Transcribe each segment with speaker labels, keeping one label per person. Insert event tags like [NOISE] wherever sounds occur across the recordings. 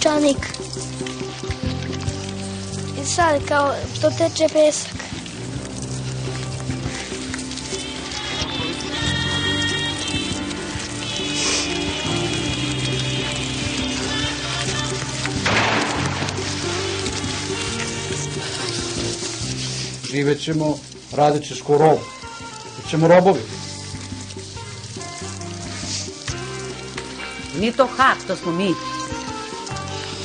Speaker 1: peščanik. I sad kao što teče pesak.
Speaker 2: Živet ćemo, radit ćeš ko rob. Bićemo robovi.
Speaker 3: Nije to hak, to smo mi.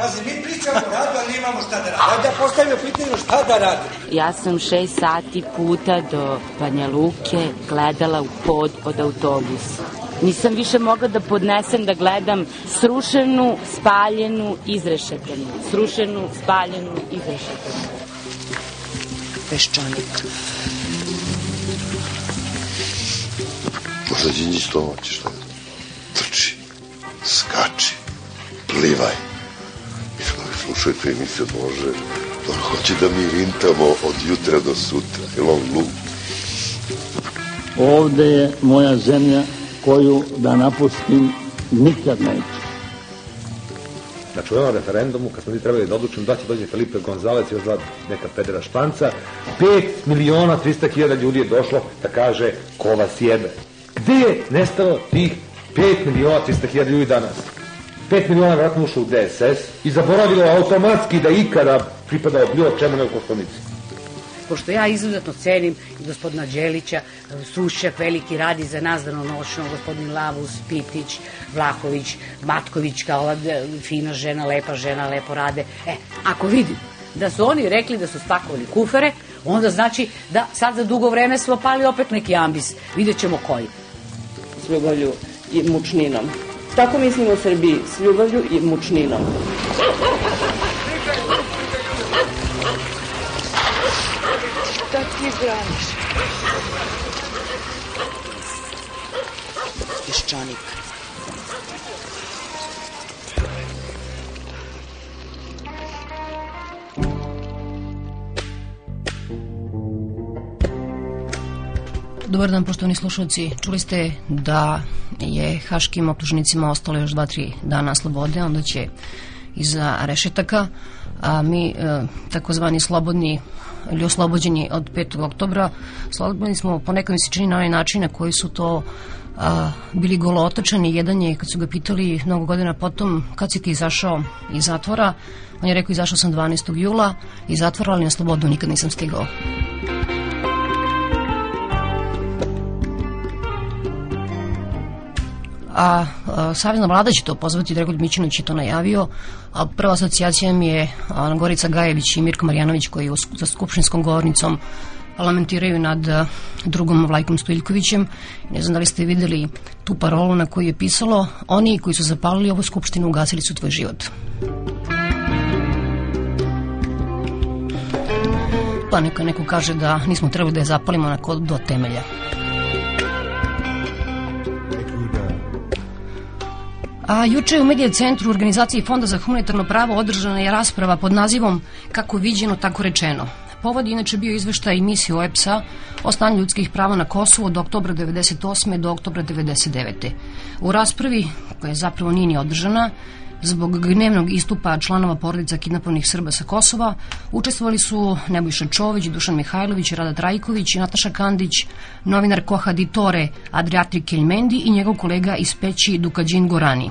Speaker 4: Pazi, mi pričamo o radu, ali imamo šta da radimo. Ajde da postavimo pitanje šta da radimo.
Speaker 3: Ja sam šest sati puta do Banja Luke gledala u pod pod autobus. Nisam više mogla da podnesem da gledam srušenu, spaljenu, izrešetanu. Srušenu, spaljenu, izrešetanu.
Speaker 5: Peščanik.
Speaker 6: Možda Đinđić to hoće što trči, skači, plivaj. Slušajte emisiju Bože, on hoće da mi vintamo od jutra do sutra, jer on lud.
Speaker 7: Ovde je moja zemlja koju da napustim nikad neću.
Speaker 8: U ovom referendumu, kad smo mi trebali da odlučimo da će dođe Felipe Gonzalez i još dva neka pedera španca, 5 miliona 300 hiljada ljudi je došlo da kaže ko vas jebe. Gde je nestalo tih 5 miliona 300 hiljada ljudi danas? 5 miliona vratno ušlo u DSS i zaboravilo automatski da ikada pripadao bilo čemu nego Koštunici.
Speaker 9: pošto ja izuzetno cenim i gospodina Đelića, Sušćak veliki radi za nas danonoćno, gospodin Lavus, Pitić, Vlahović, Matković, kao ova e, fina žena, lepa žena, lepo rade. E, ako vidim da su oni rekli da su spakovali kufere, onda znači da sad za dugo vreme smo pali opet neki ambis. Vidjet ćemo koji.
Speaker 10: ljubavlju i mučninom. Tako mislimo o Srbiji, s ljubavlju i mučninom.
Speaker 1: Šta ti braniš?
Speaker 5: Peščanik.
Speaker 11: Dobar dan, poštovani slušalci. Čuli ste da je haškim optužnicima ostalo još 2-3 dana slobode, onda će iza rešetaka, a mi e, takozvani slobodni ili oslobođeni od 5. oktobra, slobodni smo ponekad mi se čini na onaj način na koji su to a, bili golotočani. Jedan je, kad su ga pitali mnogo godina potom, kad si ti izašao iz zatvora, on je rekao izašao sam 12. jula iz zatvora, ali na slobodu nikad nisam stigao. A, a Savezna vlada će to pozvati, Dragoljub Mićinović je to najavio, a prva asocijacija mi je a, Gorica Gajević i Mirko Marjanović koji za skupštinskom govornicom lamentiraju nad a, drugom Vlajkom Stojiljkovićem. Ne znam da li ste videli tu parolu na kojoj je pisalo oni koji su zapalili ovu skupštinu ugasili su tvoj život. Pa neka neko kaže da nismo trebali da je zapalimo onako do temelja. A juče je u Medija centru u organizaciji Fonda za humanitarno pravo održana je rasprava pod nazivom Kako viđeno, tako rečeno. Povod je inače bio izveštaj misije OEPS-a o stanju ljudskih prava na Kosovu od oktobra 98. do oktobra 99. U raspravi, koja zapravo nije ni održana, Zbog gnevnog istupa članova porodica kidnapovanih Srba sa Kosova učestvovali su Nebojša Čović, Dušan Mihajlović, Rada Trajković, Nataša Kandić, novinar Koha Ditore, Adriatri Keljmendi i njegov kolega iz Peći Dukađin Gorani.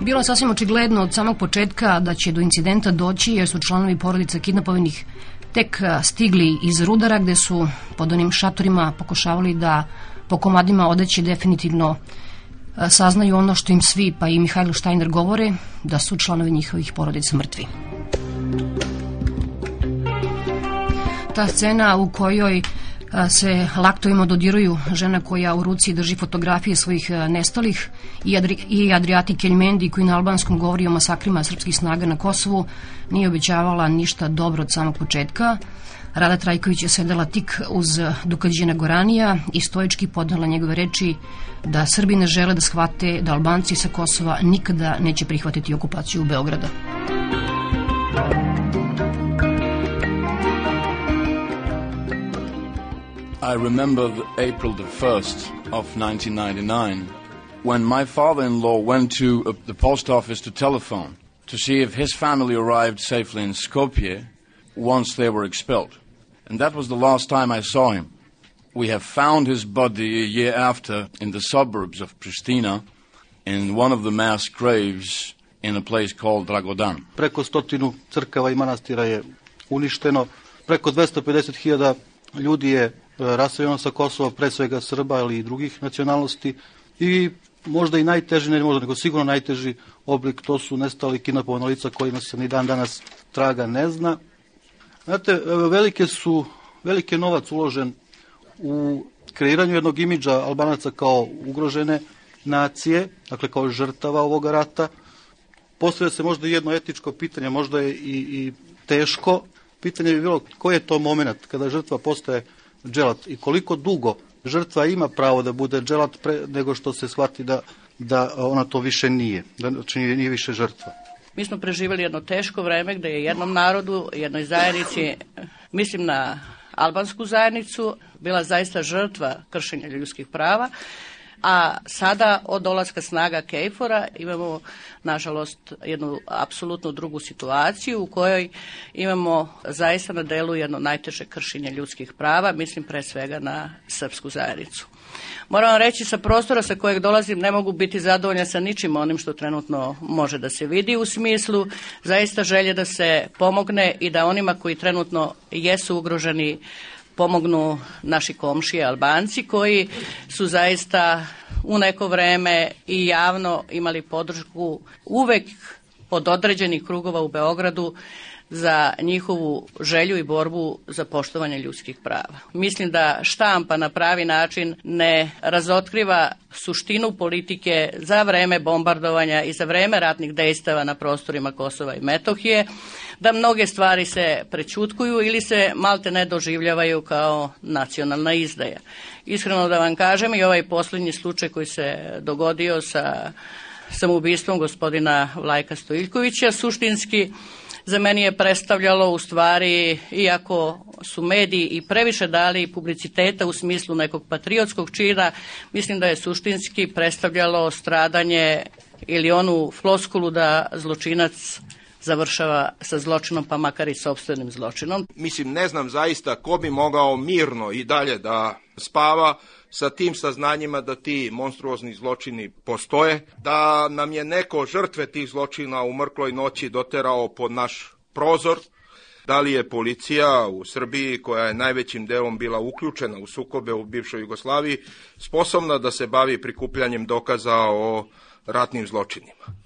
Speaker 11: Bilo je sasvim očigledno od samog početka da će do incidenta doći jer su članovi porodica kidnapovanih tek stigli iz rudara gde su pod onim šatorima pokušavali da po komadima odeći definitivno saznaju ono što im svi, pa i Mihajlo Štajner govore, da su članovi njihovih porodica mrtvi. Ta scena u kojoj se laktovima dodiruju žena koja u ruci drži fotografije svojih nestalih i, Adri, i Adriati Keljmendi koji na albanskom govori o masakrima srpskih snaga na Kosovu nije obećavala ništa dobro od samog početka. Rada Trajković je sedela tik uz Dukađina Goranija i stojički podnala njegove reči da Srbi ne žele da shvate da Albanci sa Kosova nikada neće prihvatiti okupaciju Beograda.
Speaker 5: I remember the April the 1st of 1999 when my father-in-law went to uh, the post office to telephone to see if his family arrived safely in Skopje once they were expelled. And that was the last time I saw him. We have found his body a year after in the suburbs of Pristina in one of the mass graves in a place called Dragodan.
Speaker 12: Preko stotinu crkava i manastira je uništeno, preko 250.000 ljudi je raseljeno sa Kosova, pre svega Srba, ali i drugih nacionalnosti i možda i najteži, ne možda, nego sigurno najteži oblik, to su nestali kidnapovana lica kojima se ni dan danas traga ne zna. Znate, velike su, velike novac uložen u kreiranju jednog imidža Albanaca kao ugrožene nacije, dakle kao žrtava ovoga rata. Postavlja se možda jedno etičko pitanje, možda je i, i teško. Pitanje bi bilo koji je to moment kada žrtva postaje dželat i koliko dugo žrtva ima pravo da bude dželat pre nego što se shvati da, da ona to više nije, da znači nije više žrtva.
Speaker 13: Mi smo preživjeli jedno teško vreme gde je jednom narodu, jednoj zajednici, mislim na albansku zajednicu, bila zaista žrtva kršenja ljudskih prava a sada od dolaska snaga Kejfora imamo nažalost jednu apsolutno drugu situaciju u kojoj imamo zaista na delu jedno najteže kršenje ljudskih prava, mislim pre svega na srpsku zajednicu. Moram vam reći sa prostora sa kojeg dolazim ne mogu biti zadovoljna sa ničim onim što trenutno može da se vidi u smislu zaista želje da se pomogne i da onima koji trenutno jesu ugroženi pomognu naši komšije Albanci koji su zaista u neko vreme i javno imali podršku uvek od određenih krugova u Beogradu za njihovu želju i borbu za poštovanje ljudskih prava. Mislim da štampa na pravi način ne razotkriva suštinu politike za vreme bombardovanja i za vreme ratnih dejstava na prostorima Kosova i Metohije, da mnoge stvari se prećutkuju ili se malte ne doživljavaju kao nacionalna izdaja. Iskreno da vam kažem i ovaj poslednji slučaj koji se dogodio sa samoubistvom gospodina Vlajka Stojiljkovića, suštinski za meni je predstavljalo u stvari, iako su mediji i previše dali publiciteta u smislu nekog patriotskog čina, mislim da je suštinski predstavljalo stradanje ili onu floskulu da zločinac završava sa zločinom, pa makar i sobstvenim zločinom.
Speaker 14: Mislim, ne znam zaista ko bi mogao mirno i dalje da spava sa tim saznanjima da ti monstruozni zločini postoje, da nam je neko žrtve tih zločina u mrkloj noći doterao pod naš prozor, da li je policija u Srbiji, koja je najvećim delom bila uključena u sukobe u bivšoj Jugoslaviji, sposobna da se bavi prikupljanjem dokaza o ratnim zločinima.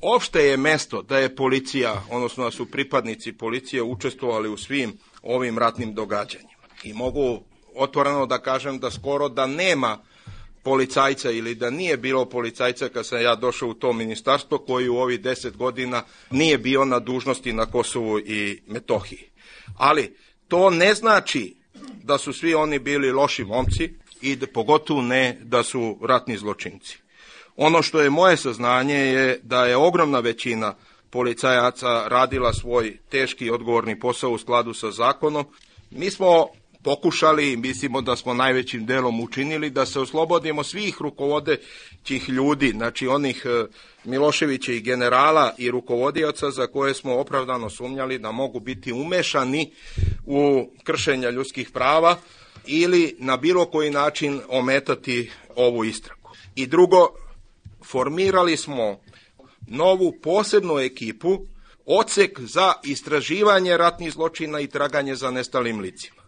Speaker 14: Opšte je mesto da je policija, odnosno da su pripadnici policije učestvovali u svim ovim ratnim događanjima. I mogu otvoreno da kažem da skoro da nema policajca ili da nije bilo policajca kad sam ja došao u to ministarstvo koji u ovih deset godina nije bio na dužnosti na Kosovu i Metohiji. Ali to ne znači da su svi oni bili loši momci i da, pogotovo ne da su ratni zločinci. Ono što je moje saznanje je da je ogromna većina policajaca radila svoj teški i odgovorni posao u skladu sa zakonom. Mi smo pokušali mislimo da smo najvećim delom učinili da se oslobodimo svih rukovodećih ljudi, znači onih e, Miloševića i generala i rukovodioca za koje smo opravdano sumnjali da mogu biti umešani u kršenja ljudskih prava ili na bilo koji način ometati ovu istragu. I drugo, formirali smo novu posebnu ekipu, odsek za istraživanje ratnih zločina i traganje za nestalim licima.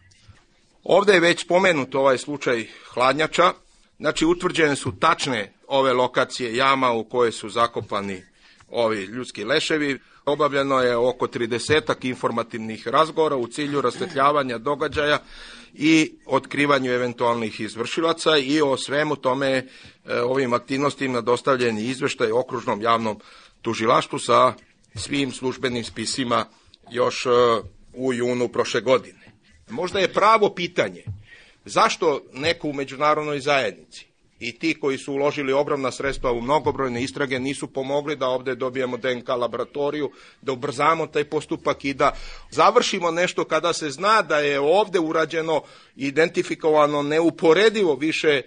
Speaker 14: Ovde je već spomenut ovaj slučaj hladnjača, znači utvrđene su tačne ove lokacije jama u koje su zakopani ovi ljudski leševi. Obavljeno je oko 30 informativnih razgovora u cilju rasvetljavanja događaja i otkrivanju eventualnih izvršilaca i o svemu tome e, ovim aktivnostima dostavljen je izveštaj okružnom javnom tužilaštvu sa svim službenim spisima još e, u junu prošle godine. Možda je pravo pitanje zašto neko u međunarodnoj zajednici i ti koji su uložili ogromna sredstva u mnogobrojne istrage nisu pomogli da ovde dobijemo DNK laboratoriju, da ubrzamo taj postupak i da završimo nešto kada se zna da je ovde urađeno identifikovano neuporedivo više e,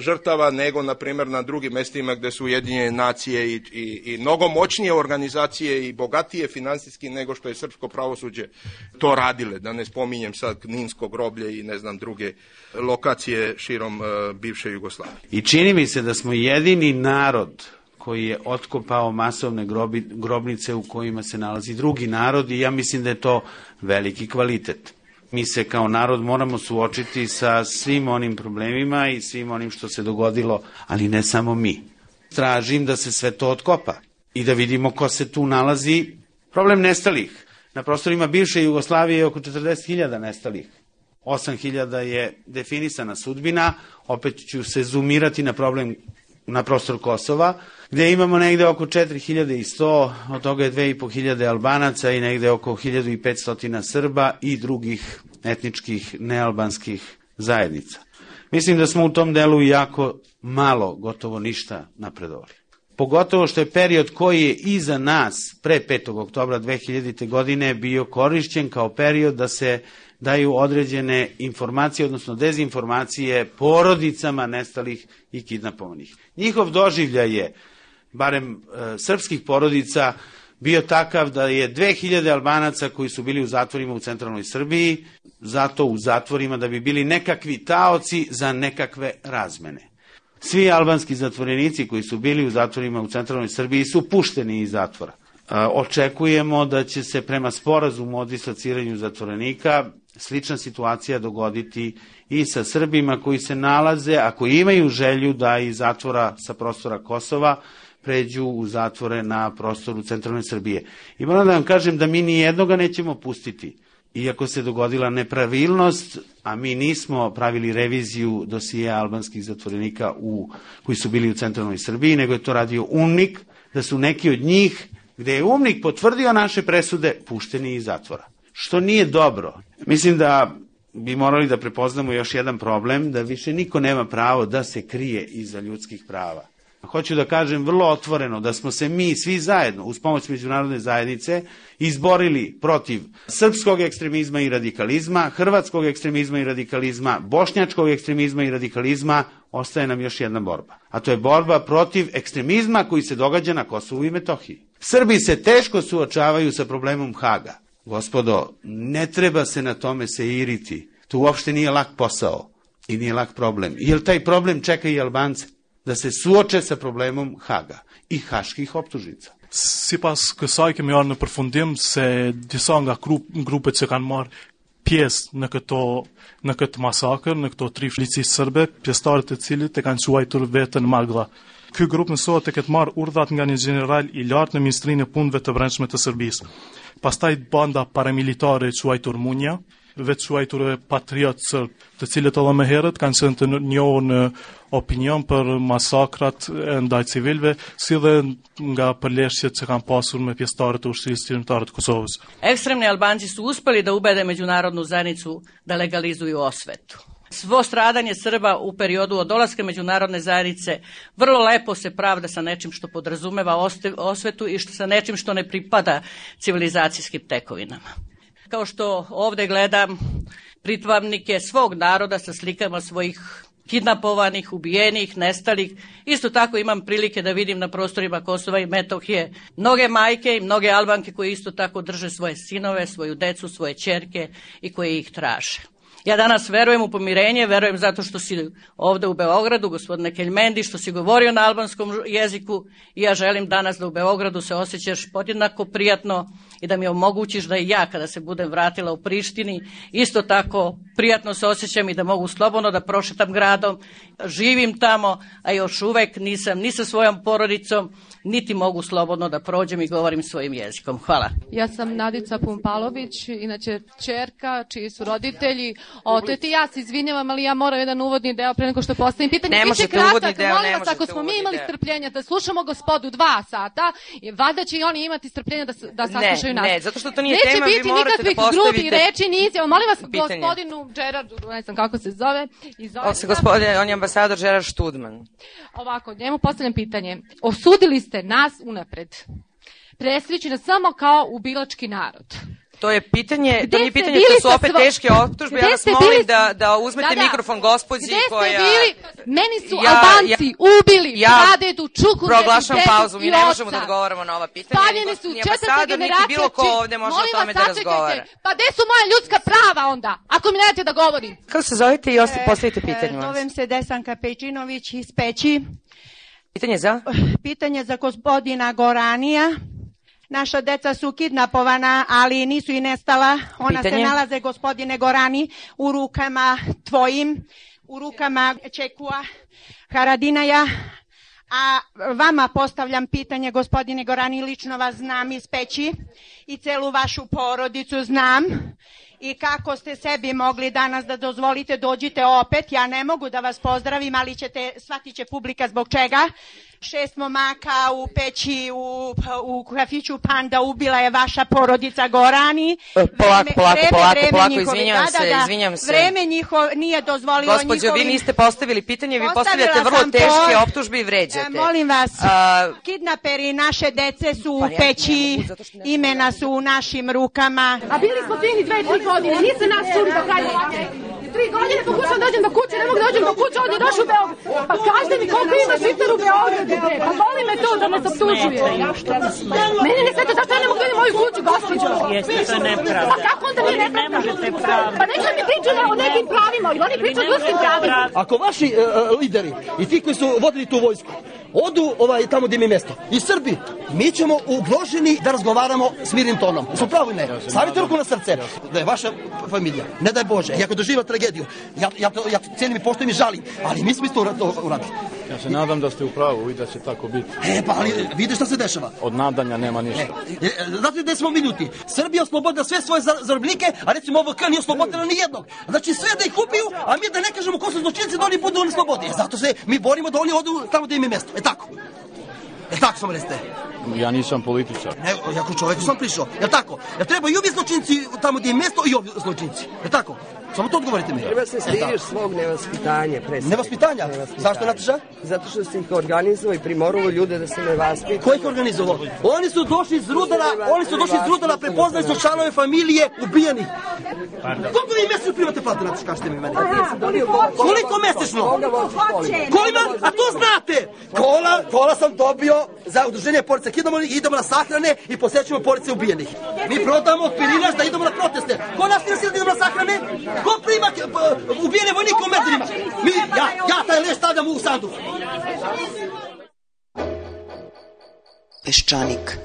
Speaker 14: žrtava nego, na primjer, na drugim mestima gde su Ujedinjene nacije i, i, i mnogo moćnije organizacije i bogatije finansijski nego što je srpsko pravosuđe to radile. Da ne spominjem sad Kninsko groblje i ne znam druge lokacije širom uh, bivše Jugoslavije.
Speaker 15: I čini mi se da smo jedini narod koji je otkopao masovne grobi, grobnice u kojima se nalazi drugi narod i ja mislim da je to veliki kvalitet. Mi se kao narod moramo suočiti sa svim onim problemima i svim onim što se dogodilo, ali ne samo mi. Tražim da se sve to otkopa i da vidimo ko se tu nalazi. Problem nestalih. Na prostorima bivše Jugoslavije je oko 40.000 nestalih. 8.000 je definisana sudbina, opet ću se zoomirati na problem na prostor Kosova, gde imamo negde oko 4100, od toga je 2500 Albanaca i negde oko 1500 Srba i drugih etničkih nealbanskih zajednica. Mislim da smo u tom delu jako malo, gotovo ništa napredovali. Pogotovo što je period koji je iza nas, pre 5. oktobra 2000. godine, bio korišćen kao period da se daju određene informacije, odnosno dezinformacije porodicama nestalih i kidnapovanih. Njihov doživljaj je, barem e, srpskih porodica, bio takav da je 2000 Albanaca koji su bili u zatvorima u centralnoj Srbiji, zato u zatvorima da bi bili nekakvi taoci za nekakve razmene. Svi albanski zatvorenici koji su bili u zatvorima u centralnoj Srbiji su pušteni iz zatvora. E, očekujemo da će se prema sporazumu o dislociranju zatvorenika slična situacija dogoditi i sa Srbima koji se nalaze, a koji imaju želju da iz zatvora sa prostora Kosova pređu u zatvore na prostoru centralne Srbije. I moram da vam kažem da mi ni jednoga nećemo pustiti. Iako se dogodila nepravilnost, a mi nismo pravili reviziju dosije albanskih zatvorenika u, koji su bili u centralnoj Srbiji, nego je to radio UNMIK, da su neki od njih, gde je UNMIK potvrdio naše presude, pušteni iz zatvora što nije dobro. Mislim da bi morali da prepoznamo još jedan problem, da više niko nema pravo da se krije iza ljudskih prava. Hoću da kažem vrlo otvoreno da smo se mi svi zajedno uz pomoć međunarodne zajednice izborili protiv srpskog ekstremizma i radikalizma, hrvatskog ekstremizma i radikalizma, bošnjačkog ekstremizma i radikalizma, ostaje nam još jedna borba. A to je borba protiv ekstremizma koji se događa na Kosovu i Metohiji. Srbi se teško suočavaju sa problemom Haga. Gospodo, ne treba se na tome se iriti. To uopšte nije lak posao i nije lak problem. Jer taj problem čeka i Albance da se suoče sa problemom Haga i haških optužnica.
Speaker 16: Si pas kësaj kemi arë në përfundim se disa nga grupet që kanë marë pjesë në këto në këtë masakër, në këto tri flici sërbe, pjestarët e cilit e kanë quajtur vetën Magla. Ky grup mësohet të ketë marrë urdhat nga një general i lartë në Ministrinë e Punëve të Brendshme të Serbisë. Pastaj banda paramilitare e quajtur Munja, vetë quajtur patriot sërb, të cilët edhe më herët kanë qenë të njohur në opinion për masakrat e ndaj civilve, si dhe nga përleshjet që kanë pasur me pjestarët e ushtrisë qërimtare të Kosovës.
Speaker 13: Ekstremni Albanci su uspeli da ubede međunarodnu zajednicu da legalizuju osvetu. Svo stradanje Srba u periodu od dolaska međunarodne zajednice vrlo lepo se pravda sa nečim što podrazumeva osvetu i što sa nečim što ne pripada civilizacijskim tekovinama. Kao što ovde gledam pritvamnike svog naroda sa slikama svojih kidnapovanih, ubijenih, nestalih. Isto tako imam prilike da vidim na prostorima Kosova i Metohije mnoge majke i mnoge albanke koje isto tako drže svoje sinove, svoju decu, svoje čerke i koje ih traže. Ja danas verujem u pomirenje, verujem zato što si ovde u Beogradu, gospodine Keljmendi, što si govorio na albanskom jeziku i ja želim danas da u Beogradu se osjećaš podjednako prijatno i da mi omogućiš da i ja kada se budem vratila u Prištini isto tako prijatno se osjećam i da mogu slobodno da prošetam gradom, živim tamo, a još uvek nisam ni sa svojom porodicom, niti mogu slobodno da prođem i govorim svojim jezikom. Hvala.
Speaker 17: Ja sam Nadica Pumpalović, inače čerka, čiji su roditelji oteti. Ja se izvinjavam, ali ja moram jedan uvodni deo pre nego što postavim pitanje.
Speaker 18: Ne možete
Speaker 17: kratak,
Speaker 18: uvodni deo,
Speaker 17: molim
Speaker 18: ne
Speaker 17: vas, ako
Speaker 18: možete
Speaker 17: smo mi imali
Speaker 18: deo.
Speaker 17: strpljenja da slušamo gospodu dva sata, valjda će i oni imati strpljenja da, da saslušaju nas.
Speaker 18: ne, zato što to nije
Speaker 17: Neće
Speaker 18: tema, vi morate da
Speaker 17: nikakvih
Speaker 18: postavite
Speaker 17: grubih reči, ni izjava. Molim vas,
Speaker 18: pitanje.
Speaker 17: gospodinu Gerardu, ne znam kako se zove, iz
Speaker 18: se gospodin, on je ambasador Gerard Študman.
Speaker 17: Ovako, njemu postavljam pitanje. Osudili ste nas unapred. Presliči nas samo kao ubilački narod.
Speaker 18: To je pitanje,
Speaker 17: Gde
Speaker 18: to nije
Speaker 17: ste
Speaker 18: pitanje, to su opet
Speaker 17: svo-
Speaker 18: teške optužbe.
Speaker 17: Gde
Speaker 18: Ja vas
Speaker 17: ste
Speaker 18: molim
Speaker 17: bili
Speaker 18: da, da uzmete
Speaker 17: Da, da.
Speaker 18: mikrofon gospođi
Speaker 17: Gde ste
Speaker 18: koja...
Speaker 17: bili? Meni su
Speaker 18: Ja-
Speaker 17: Albanci
Speaker 18: ja-
Speaker 17: ubili
Speaker 18: ja
Speaker 17: pradedu, čukuredu,
Speaker 18: Proglašam pauzu, mi
Speaker 17: i
Speaker 18: ne možemo da odgovaramo na ova pitanja.
Speaker 17: Spaljeni
Speaker 18: ni
Speaker 17: su četvrta
Speaker 18: ambasador, niti
Speaker 17: generacija.
Speaker 18: bilo ko
Speaker 17: či-
Speaker 18: ovde može o
Speaker 17: Molim
Speaker 18: tome da razgovara.
Speaker 17: Pa gde su moja ljudska prava onda? Ako mi ne date da govorim.
Speaker 18: Kako se zovete i osti, postavite pitanje.
Speaker 19: E. Zovem se Desanka Pejčinović iz Peći.
Speaker 18: Pitanje za?
Speaker 19: Pitanje za gospodina Goranija. Naša deca su kidnapovana, ali nisu i nestala. Ona
Speaker 18: Pitanje?
Speaker 19: se nalaze, gospodine Gorani, u rukama tvojim, u rukama Čekua Haradinaja. A vama postavljam pitanje, gospodine Gorani, lično vas znam iz Peći i celu vašu porodicu znam. I kako ste sebi mogli danas da dozvolite, dođite opet, ja ne mogu da vas pozdravim, ali ćete, shvatit će publika zbog čega. Šest momaka u peći, u, u kafiću Panda ubila je vaša porodica Gorani.
Speaker 18: E, polako, polako, polako, polako,
Speaker 19: njihove-
Speaker 18: izvinjavam
Speaker 19: da, da,
Speaker 18: se,
Speaker 19: da,
Speaker 18: izvinjavam se.
Speaker 19: Vreme njiho nije dozvolilo
Speaker 18: Gospođo, vi
Speaker 19: njihovim-
Speaker 18: niste postavili pitanje, vi postavljate vrlo teške
Speaker 19: to.
Speaker 18: optužbe i vređate.
Speaker 19: E, molim vas,
Speaker 18: A,
Speaker 19: kidnaperi naše dece su u
Speaker 18: Pa ja
Speaker 19: peći,
Speaker 18: mogu,
Speaker 19: imena su u našim rukama.
Speaker 17: A bili smo fini dve, tri godine, niste nas čuli do kraja. Tri godine pokušam da dođem do kuće, ne mogu da dođem do kuće, on je došao u Beograd. Pa kažite mi koliko ima švicar u Beogradu, bre, pa boli me to da me se optužuje. Mene ne sveta, zašto ja ne mogu da idem u moju kuću, gospođo?
Speaker 20: Jeste, to je nepravda.
Speaker 17: Pa kako onda nije
Speaker 20: ne
Speaker 17: nepravda?
Speaker 20: možete pravda.
Speaker 17: Pa neće mi pričaju o nekim pravima, oni pričaju o ljudskim pravima.
Speaker 21: Ako vaši e, e, lideri i ti koji su vodili tu vojsku odu ovaj tamo gdje mi je mesto i Srbi, mi ćemo ugroženi da razgovaramo s mirnim tonom. Su pravo ne? Stavite ruku na srce da je vaša familija, ne daj Bože, i ako doživa tragediju, ja, ja, to, ja cijenim i poštujem i žalim, ali mi smo isto ura- to uradili.
Speaker 5: Ja se nadam da ste u pravu i da će tako biti.
Speaker 21: E, pa ali vidiš šta se dešava.
Speaker 5: Od nadanja nema ništa.
Speaker 21: E, e, Znate gde smo minuti? Srbija oslobodila sve svoje zar- zarobljenike, a recimo OVK nije oslobodila ni jednog. Znači sve da ih ubiju, a mi da ne kažemo ko su zločinci da oni budu na slobodi. E, zato se mi borimo da oni odu tamo gde im je mesto. E tako. E tako samo recite.
Speaker 5: Ja nisam političar.
Speaker 21: Ne, ja kao čovjek sam prišao. Je tako? Ja treba i ovi zločinci tamo gdje je mesto i ovi zločinci. Je tako? Samo to odgovorite mi.
Speaker 22: Treba se
Speaker 21: E,
Speaker 22: stidiš svog nevaspitanja, pre svega.
Speaker 21: Nevaspitanja? Zašto, Nataša?
Speaker 22: Zato što si ih organizovao i primorovao ljude da se ne vaspitaju.
Speaker 21: Ko ih organizovao? Oni su došli iz Rudara, oni su došli iz Rudara, prepoznali su članove familije ubijenih. Koliko vi mjesečno primate plate, Nataša, kažete mi meni? Koliko mjesečno? Ko ima? A to znate! Kola, kola sam dobio za udruženje porodice Kidamo idemo na sahrane i posjećujemo porodice ubijenih. Mi prodamo pirinaš da idemo na proteste. Ko nas finansira da idemo na sahrane? Ko prima k- p- ubijene vojnike u metrima? Mi, ja, ja taj leš stavljam u sandu.
Speaker 23: Peščanik.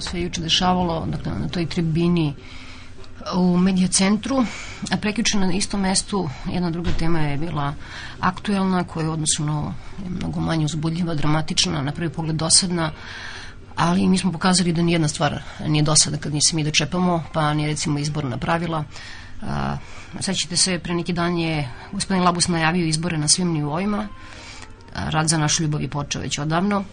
Speaker 11: Se juče dešavalo dakle, na toj tribini u medija centru, a prekjuče na istom mestu jedna druga tema je bila aktuelna, koja je odnosno mnogo manje uzbudljiva, dramatična, na prvi pogled dosadna, ali mi smo pokazali da nijedna stvar nije dosada kad se mi dočepamo, pa ni recimo izborna pravila. A, sećate se, pre neki dan je gospodin Labus najavio izbore na svim nivoima, a, rad za našu ljubav je počeo već odavno,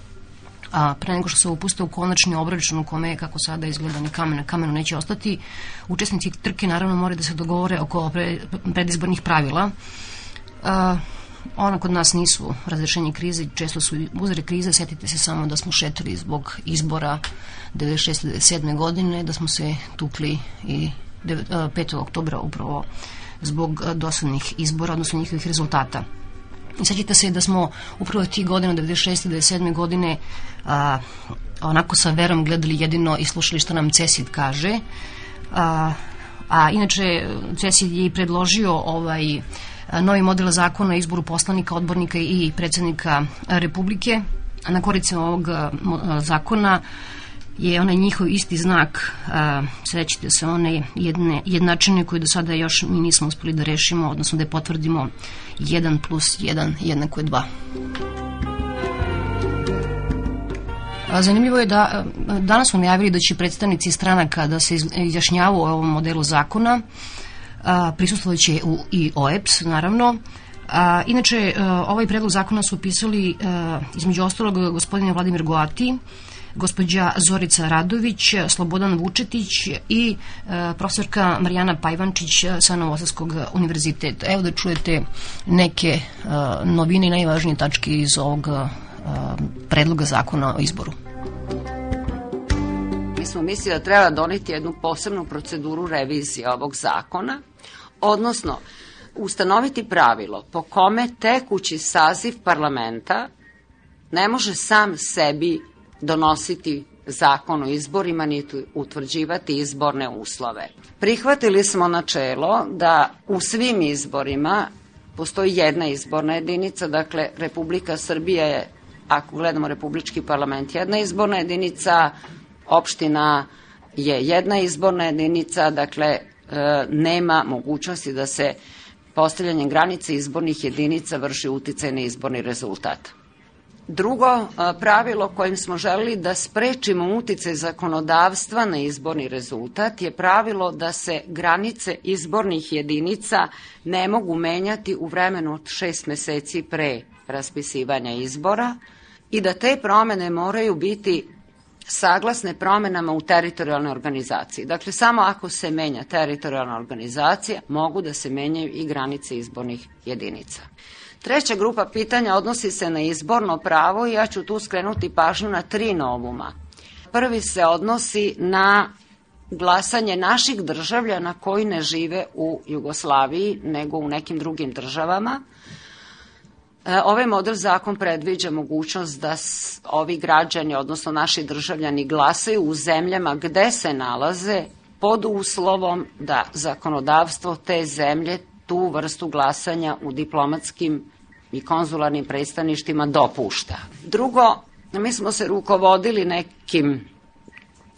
Speaker 11: a pre nego što se upuste u konačni obračun u kome, kako sada izgleda, ni kamen na kamenu neće ostati, učesnici trke naravno moraju da se dogovore oko pre, predizbornih pravila. A, ona kod nas nisu razrešenje krize, često su uzre krize, setite se samo da smo šetali zbog izbora 96. 97. godine, da smo se tukli i 5. oktobra upravo zbog dosadnih izbora, odnosno njihovih rezultata. Sećate se da smo upravo tih godina, 96. 97. godine, a, onako sa verom gledali jedino i slušali što nam Cesid kaže. A, a inače, Cesid je i predložio ovaj novi model zakona o izboru poslanika, odbornika i predsednika Republike. Na koricima ovog zakona je onaj njihov isti znak, a, srećite se, one jedne, jednačine koje do sada još mi nismo uspeli da rešimo, odnosno da je potvrdimo 1 plus 1 jednako je 2. A, Zanimljivo je da danas smo najavili da će predstavnici stranaka da se iz- izjašnjavu o ovom modelu zakona, a, prisustvovaće u, i OEPS, naravno. Inače, ovaj predlog zakona su pisali između ostalog gospodin Vladimir Goati, gospođa Zorica Radović, Slobodan Vučetić i e, profesorka Marijana Pajvančić sa Novosadskog univerziteta. Evo da čujete neke e, novine i najvažnije tačke iz ovog e, predloga zakona o izboru.
Speaker 24: Mi smo mislili da treba doneti jednu posebnu proceduru revizije ovog zakona, odnosno ustanoviti pravilo po kome tekući saziv parlamenta ne može sam sebi donositi zakon o izborima niti utvrđivati izborne uslove. Prihvatili smo načelo da u svim izborima postoji jedna izborna jedinica, dakle Republika Srbija je, ako gledamo Republički parlament, jedna izborna jedinica, opština je jedna izborna jedinica, dakle e, nema mogućnosti da se postavljanjem granice izbornih jedinica vrši uticaj na izborni rezultat. Drugo a, pravilo kojim smo želeli da sprečimo uticaj zakonodavstva na izborni rezultat je pravilo da se granice izbornih jedinica ne mogu menjati u vremenu od šest meseci pre raspisivanja izbora i da te promene moraju biti saglasne promenama u teritorijalnoj organizaciji. Dakle, samo ako se menja teritorijalna organizacija, mogu da se menjaju i granice izbornih jedinica. Treća grupa pitanja odnosi se na izborno pravo i ja ću tu skrenuti pažnju na tri novuma. Prvi se odnosi na glasanje naših državljana koji ne žive u Jugoslaviji nego u nekim drugim državama. E, Ovaj model zakon predviđa mogućnost da ovi građani, odnosno naši državljani, glasaju u zemljama gde se nalaze pod uslovom da zakonodavstvo te zemlje tu vrstu glasanja u diplomatskim i konzularnim predstavništima dopušta. Drugo, mi smo se rukovodili nekim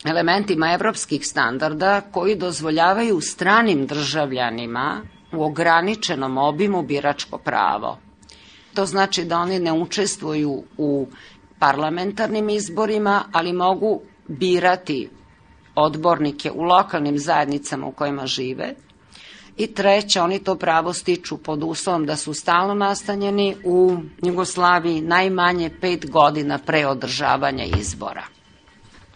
Speaker 24: elementima evropskih standarda koji dozvoljavaju stranim državljanima u ograničenom obimu biračko pravo. To znači da oni ne učestvuju u parlamentarnim izborima, ali mogu birati odbornike u lokalnim zajednicama u kojima žive. I treće, oni to pravo stiču pod uslovom da su stalno nastanjeni u Jugoslaviji najmanje pet godina pre održavanja izbora.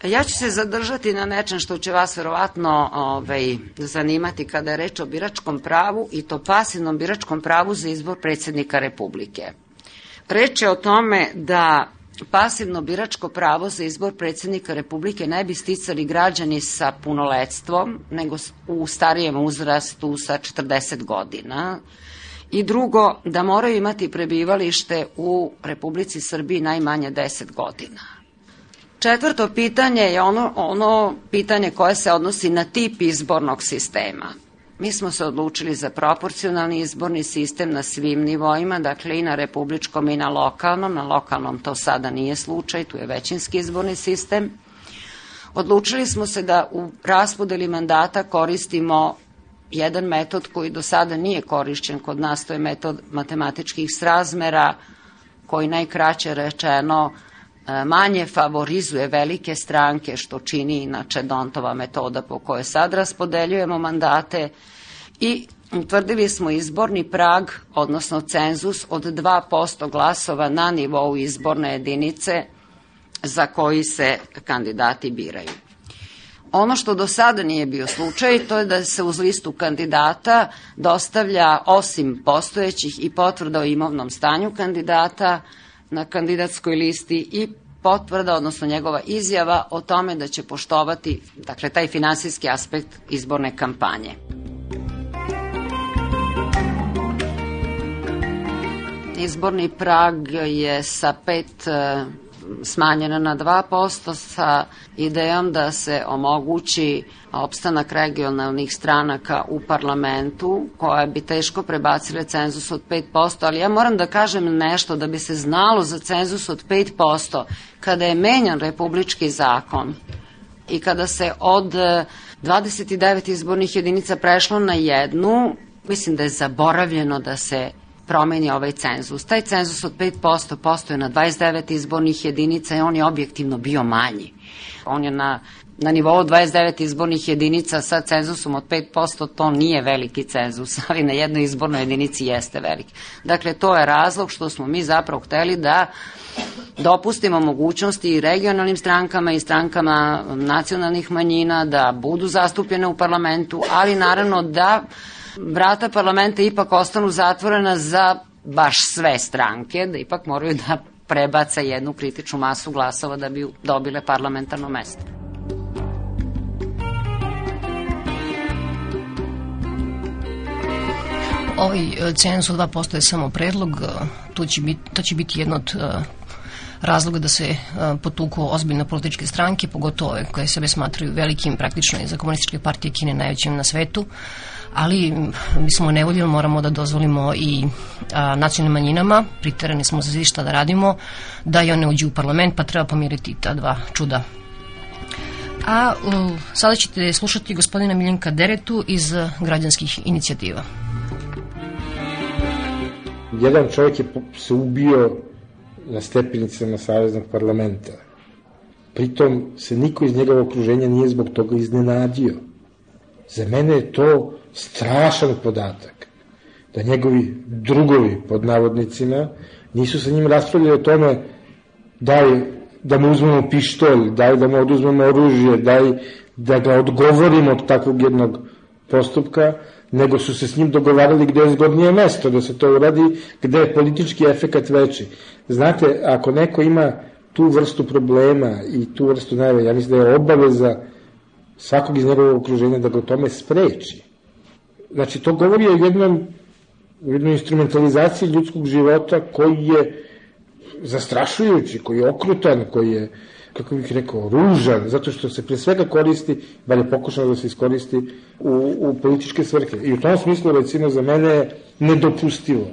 Speaker 24: Ja ću se zadržati na nečem što će vas verovatno ovaj, zanimati kada je reč o biračkom pravu i to pasivnom biračkom pravu za izbor predsednika Republike. Reč je o tome da pasivno biračko pravo za izbor predsednika Republike ne bi sticali građani sa punoletstvom, nego u starijem uzrastu sa 40 godina. I drugo, da moraju imati prebivalište u Republici Srbiji najmanje 10 godina. Četvrto pitanje je ono, ono pitanje koje se odnosi na tip izbornog sistema. Mi smo se odlučili za proporcionalni izborni sistem na svim nivoima, dakle i na republičkom i na lokalnom. Na lokalnom to sada nije slučaj, tu je većinski izborni sistem. Odlučili smo se da u raspodeli mandata koristimo jedan metod koji do sada nije korišćen kod nas, to je metod matematičkih srazmera, koji najkraće rečeno manje favorizuje velike stranke, što čini inače Dontova metoda po kojoj sad raspodeljujemo mandate i utvrdili smo izborni prag, odnosno cenzus od 2% glasova na nivou izborne jedinice za koji se kandidati biraju. Ono što do sada nije bio slučaj, to je da se uz listu kandidata dostavlja osim postojećih i potvrda o imovnom stanju kandidata na kandidatskoj listi i potvrda, odnosno njegova izjava o tome da će poštovati dakle, taj finansijski aspekt izborne kampanje. Izborni prag je sa 5 smanjena na 2% sa idejom da se omogući opstanak regionalnih stranaka u parlamentu koje bi teško prebacile cenzus od 5%, ali ja moram da kažem nešto da bi se znalo za cenzus od 5% kada je menjan republički zakon i kada se od 29 izbornih jedinica prešlo na jednu, mislim da je zaboravljeno da se promeni ovaj cenzus. Taj cenzus od 5% postoje na 29 izbornih jedinica i on je objektivno bio manji. On je na na nivou 29 izbornih jedinica sa cenzusom od 5%, to nije veliki cenzus, [LAUGHS] ali na jednoj izbornoj jedinici jeste veliki. Dakle, to je razlog što smo mi zapravo hteli da dopustimo mogućnosti i regionalnim strankama i strankama nacionalnih manjina da budu zastupljene u parlamentu, ali naravno da vrata parlamenta ipak ostanu zatvorena za baš sve stranke, da ipak moraju da prebaca jednu kritičnu masu glasova da bi dobile parlamentarno mesto.
Speaker 11: Ovaj e, cenzus od 2% je samo predlog, e, to će biti, to će biti jedno od e, razloga da se potuku ozbiljno političke stranke, pogotovo ove koje sebe smatraju velikim praktično i za komunističke partije Kine najvećim na svetu ali mi smo nevoljeno moramo da dozvolimo i a, nacionalnim manjinama, priterani smo za šta da radimo, da i one uđu u parlament, pa treba pomiriti ta dva čuda. A u, sada ćete slušati gospodina Miljenka Deretu iz građanskih inicijativa.
Speaker 25: Jedan čovjek je se ubio na stepenicama Saveznog parlamenta. Pritom se niko iz njegovog okruženja nije zbog toga iznenadio. Za mene je to strašan podatak da njegovi drugovi pod navodnicima nisu sa njim raspravljali o tome daj da mu uzmemo pištolj, daj da mu oduzmemo oružje, daj da ga odgovorimo od takvog jednog postupka, nego su se s njim dogovarali gde je zgodnije mesto da se to uradi, gde je politički efekat veći. Znate, ako neko ima tu vrstu problema i tu vrstu najve, ja mislim da je obaveza svakog iz njegovog okruženja da ga tome spreči. Znači, to govori o jednom, o jednoj instrumentalizaciji ljudskog života koji je zastrašujući, koji je okrutan, koji je, kako bih rekao, ružan, zato što se pre svega koristi, bar je pokušano da se iskoristi u, u političke svrhe. I u tom smislu, recimo, za mene je nedopustivo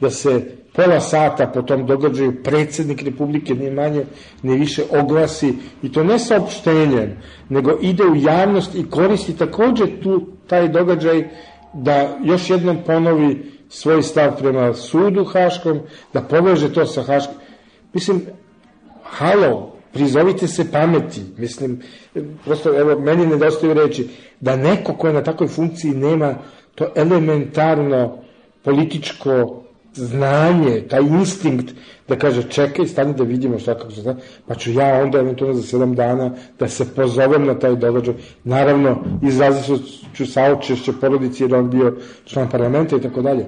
Speaker 25: da se pola sata po tom događaju predsednik Republike ni manje ni više oglasi i to ne saopštenjem, nego ide u javnost i koristi takođe tu taj događaj da još jednom ponovi svoj stav prema sudu Haškom, da poveže to sa Haškom. Mislim, halo, prizovite se pameti. Mislim, prosto, evo, meni nedostaju reći da neko ko je na takvoj funkciji nema to elementarno političko znanje, taj instinkt da kaže čekaj, stani da vidimo šta kako se zna, pa ću ja onda eventualno za sedam dana da se pozovem na taj događaj. Naravno, izrazit ću saučešće porodici jer on bio član parlamenta i tako dalje.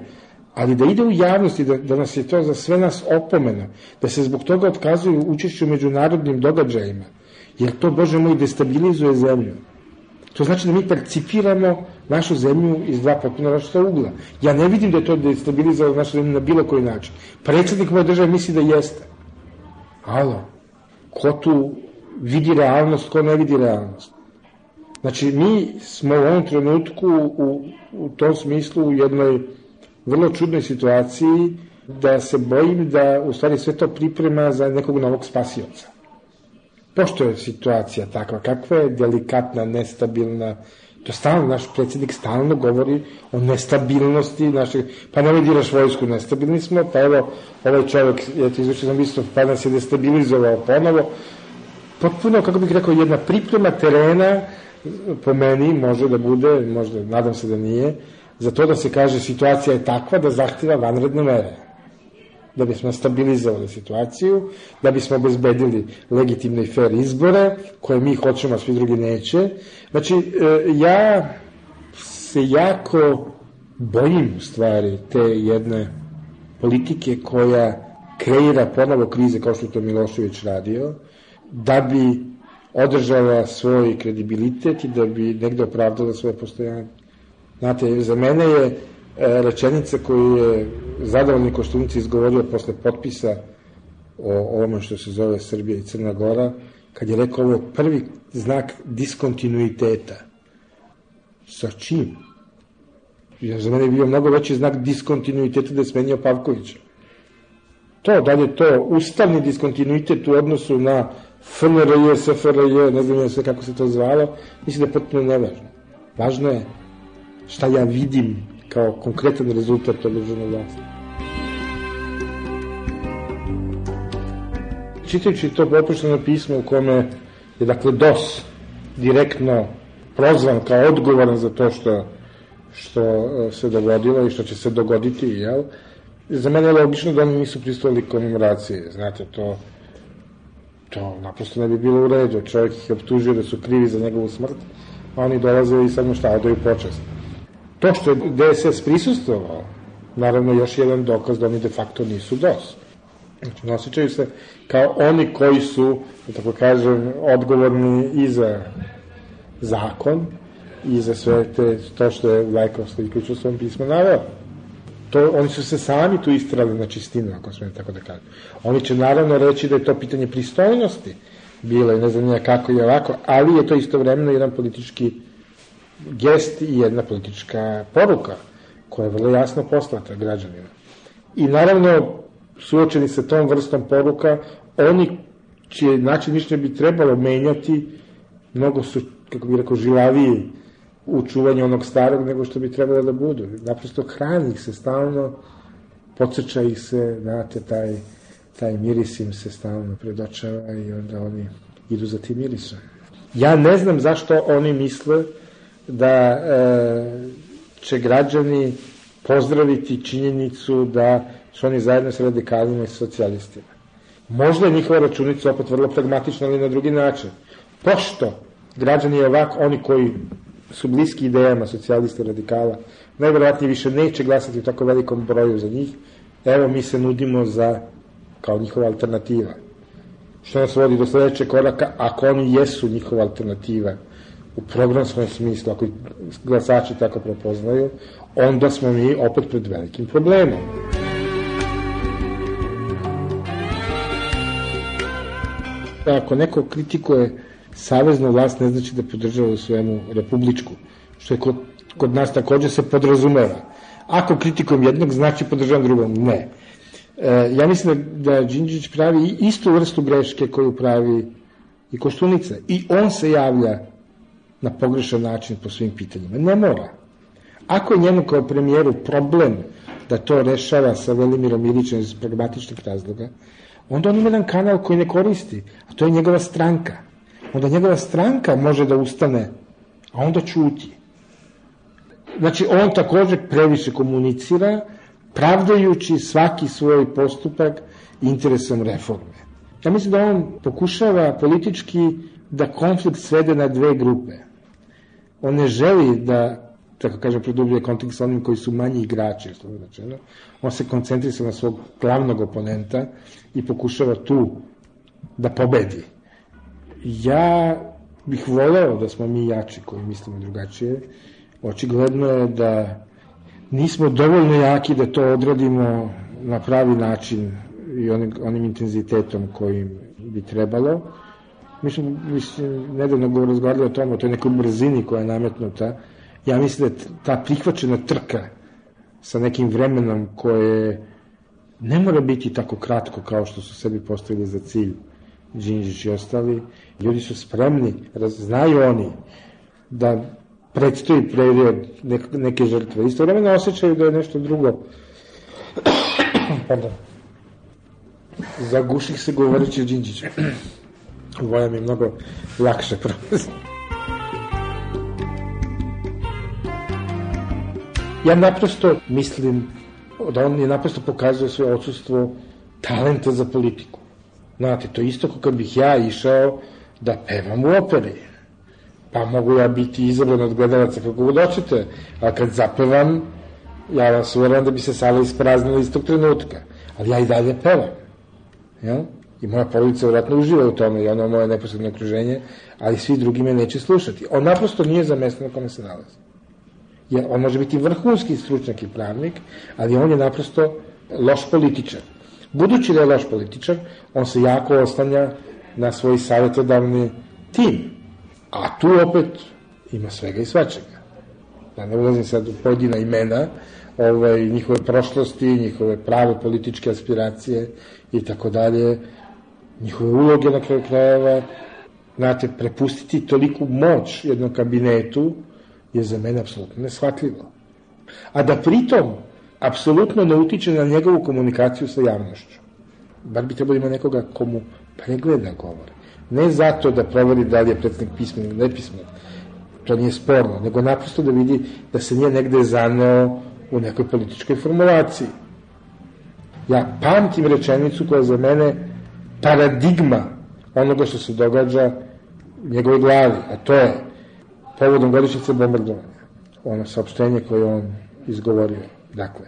Speaker 25: Ali da ide u javnosti, da, da nas je to za sve nas opomena, da se zbog toga otkazuju učešću u međunarodnim događajima, jer to, Bože moj, destabilizuje zemlju. To znači da mi percipiramo našu zemlju iz dva potpuno različita ugla. Ja ne vidim da je to destabilizovalo našu zemlju na bilo koji način. Predsednik moje države misli da jeste. Alo, ko tu vidi realnost, ko ne vidi realnost? Znači, mi smo u ovom trenutku u, u tom smislu u jednoj vrlo čudnoj situaciji da se bojim da u stvari sve to priprema za nekog novog spasioca. Pošto je situacija takva, kakva je delikatna, nestabilna, to stalno, naš predsjednik stalno govori o nestabilnosti našeg, pa ne diraš vojsku, nestabilni smo, pa evo, ovaj čovjek, je to izvršio sam isto, pa nas je destabilizovao ponovo, potpuno, kako bih rekao, jedna priprema terena, po meni, može da bude, možda, nadam se da nije, za to da se kaže situacija je takva da zahtjeva vanredne mere da bismo stabilizovali situaciju, da bismo obezbedili legitimne i fair izbore, koje mi hoćemo, a svi drugi neće. Znači, e, ja se jako bojim stvari te jedne politike koja kreira ponovo krize kao što to Milošević radio, da bi održala svoj kredibilitet i da bi negde opravdala svoje postojanje. Znate, za mene je e, rečenica koju je zadovoljni Koštunici izgovorio posle potpisa o ovome što se zove Srbija i Crna Gora, kad je rekao ovo prvi znak diskontinuiteta. Sa čim? Ja, za mene je bio mnogo veći znak diskontinuiteta da je smenio Pavkovića. To, da je to ustavni diskontinuitet u odnosu na FNRJ, SFRJ, ne znam sve kako se to zvalo, mislim da je potpuno nevažno. Važno je šta ja vidim kao konkretan rezultat održane vlasti. Čitajući to opušteno pismo u kome je dakle DOS direktno prozvan kao odgovoran za to što, što e, se dogodilo i što će se dogoditi, jel? Za mene je logično da oni nisu pristojili komemoracije, znate, to to naprosto ne bi bilo u redu. Čovjek ih optužio da su krivi za njegovu smrt, a oni dolaze i sad mu šta, odaju počest. To što je DSS prisustovao, naravno još jedan dokaz da oni de facto nisu DOS. Znači, nosičaju se kao oni koji su, da tako kažem, odgovorni i za zakon i za sve te, to što je Vlajkov Stojković u svom pismu naveo. To, oni su se sami tu istrali na čistinu, ako smijem tako da kažem. Oni će naravno reći da je to pitanje pristojnosti bilo i ne znam nija kako i ovako, ali je to istovremeno jedan politički gest i jedna politička poruka koja je vrlo jasno poslata građanima. I naravno, suočeni sa tom vrstom poruka, oni čije način mišljenja bi trebalo menjati, mnogo su, kako bih rekao, žilaviji u čuvanju onog starog nego što bi trebalo da budu. Naprosto hrani ih se stalno, podsjeća ih se, znate, taj, taj miris im se stalno predočava i onda oni idu za tim mirisom. Ja ne znam zašto oni misle da e, će građani pozdraviti činjenicu da su oni zajedno sa radikalima i socijalistima. Možda je njihova računica opet vrlo pragmatična, ali na drugi način. Pošto građani je ovako, oni koji su bliski idejama socijalista i radikala, najverovatnije više neće glasati u tako velikom broju za njih, evo mi se nudimo za kao njihova alternativa. Što nas vodi do sledećeg koraka, ako oni jesu njihova alternativa, u programskom smislu, ako glasači tako prepoznaju, onda smo mi opet pred velikim problemom. Ako neko kritikuje saveznu vlast, ne znači da podržava u svemu republičku, što je kod, kod nas takođe se podrazumeva. Ako kritikujem jednog, znači podržavam drugom. Ne. E, ja mislim da, da Đinđić pravi istu vrstu greške koju pravi i Koštunica. I on se javlja na pogrešan način po svim pitanjima. Ne mora. Ako je njemu kao premijeru problem da to rešava sa Velimirom Ilićem iz pragmatičnih razloga, onda on ima jedan kanal koji ne koristi, a to je njegova stranka. Onda njegova stranka može da ustane, a onda čuti. Znači, on takođe previše komunicira, pravdajući svaki svoj postupak interesom reforme. Ja mislim da on pokušava politički da konflikt svede na dve grupe. On ne želi da, tako kažem, produbljuje konflikt sa onim koji su manji igrači, je rečeno. On se koncentrisa na svog glavnog oponenta i pokušava tu da pobedi. Ja bih voleo da smo mi jači koji mislimo drugačije. Očigledno je da nismo dovoljno jaki da to odradimo na pravi način i onim, onim intenzitetom kojim bi trebalo. Mislim, mislim nedavno go razgovarali o tome, o toj nekoj brzini koja je nametnuta. Ja mislim da ta prihvaćena trka sa nekim vremenom koje ne mora biti tako kratko kao što su sebi postavili za cilj Đinđić i ostali. Ljudi su spremni, znaju oni da predstoji period neke žrtve. Isto vremena osjećaju da je nešto drugo. [COUGHS] Pardon. Zaguših se govoreći o Đinđiću. Voja mi mnogo lakše prolazi. Ja naprosto mislim da on je naprosto pokazao svoje odsustvo talenta za politiku. Znate, to je isto kao kad bih ja išao da pevam u operi. Pa mogu ja biti izabran od gledalaca kako god hoćete, a kad zapevam, ja vas uvjerujem da bi se sala ispraznila istog trenutka. Ali ja i dalje pevam. Jel? I moja porodica vjerojatno uživa u tome i ono moje neposredno okruženje, ali svi drugi me neće slušati. On naprosto nije za mesto na kome se nalazi. Jer on može biti vrhunski stručnjak i pravnik, ali on je naprosto loš političar. Budući da je loš političar, on se jako oslanja na svoj savjetodavni tim. A tu opet ima svega i svačega. Da ne ulazim sad u pojedina imena, ovaj, njihove prošlosti, njihove prave političke aspiracije i tako dalje, njihove uloge na kraju krajeva, znate, prepustiti toliku moć jednom kabinetu je za mene apsolutno neshvatljivo. A da pritom apsolutno ne utiče na njegovu komunikaciju sa javnošću. Bar bi trebalo ima nekoga komu pregleda govor. Ne zato da proveri da li je predsednik pismen ili nepismen, to nije sporno, nego naprosto da vidi da se nije negde zaneo u nekoj političkoj formulaciji. Ja pamtim rečenicu koja za mene paradigma onoga što se događa u njegovoj glavi, a to je povodom godišnjice bombardovanja, ono saopštenje koje on izgovorio. Dakle,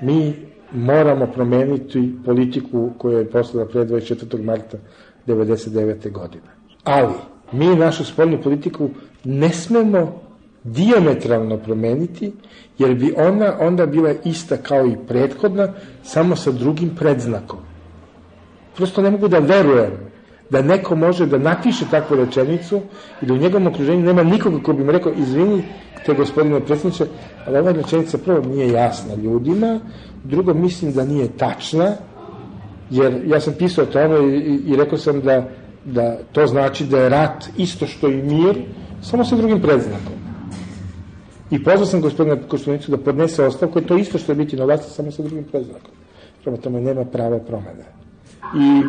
Speaker 25: mi moramo promeniti politiku koja je poslala pre 24. marta 99. godine. Ali, mi našu spoljnu politiku ne smemo diametralno promeniti, jer bi ona onda bila ista kao i prethodna, samo sa drugim predznakom. Prosto ne mogu da verujem da neko može da napiše takvu rečenicu i da u njegovom okruženju nema nikoga ko bi mu rekao, izvini, te gospodine predsjedniče, ali ova rečenica prvo nije jasna ljudima, drugo mislim da nije tačna, jer ja sam pisao o tome i, i rekao sam da, da to znači da je rat isto što i mir, samo sa drugim predznakom. I pozvao sam gospodina Koštunicu da podnese ostavku, to isto što je biti na vlasti, samo sa drugim predznakom. Prema tome nema prave promene. I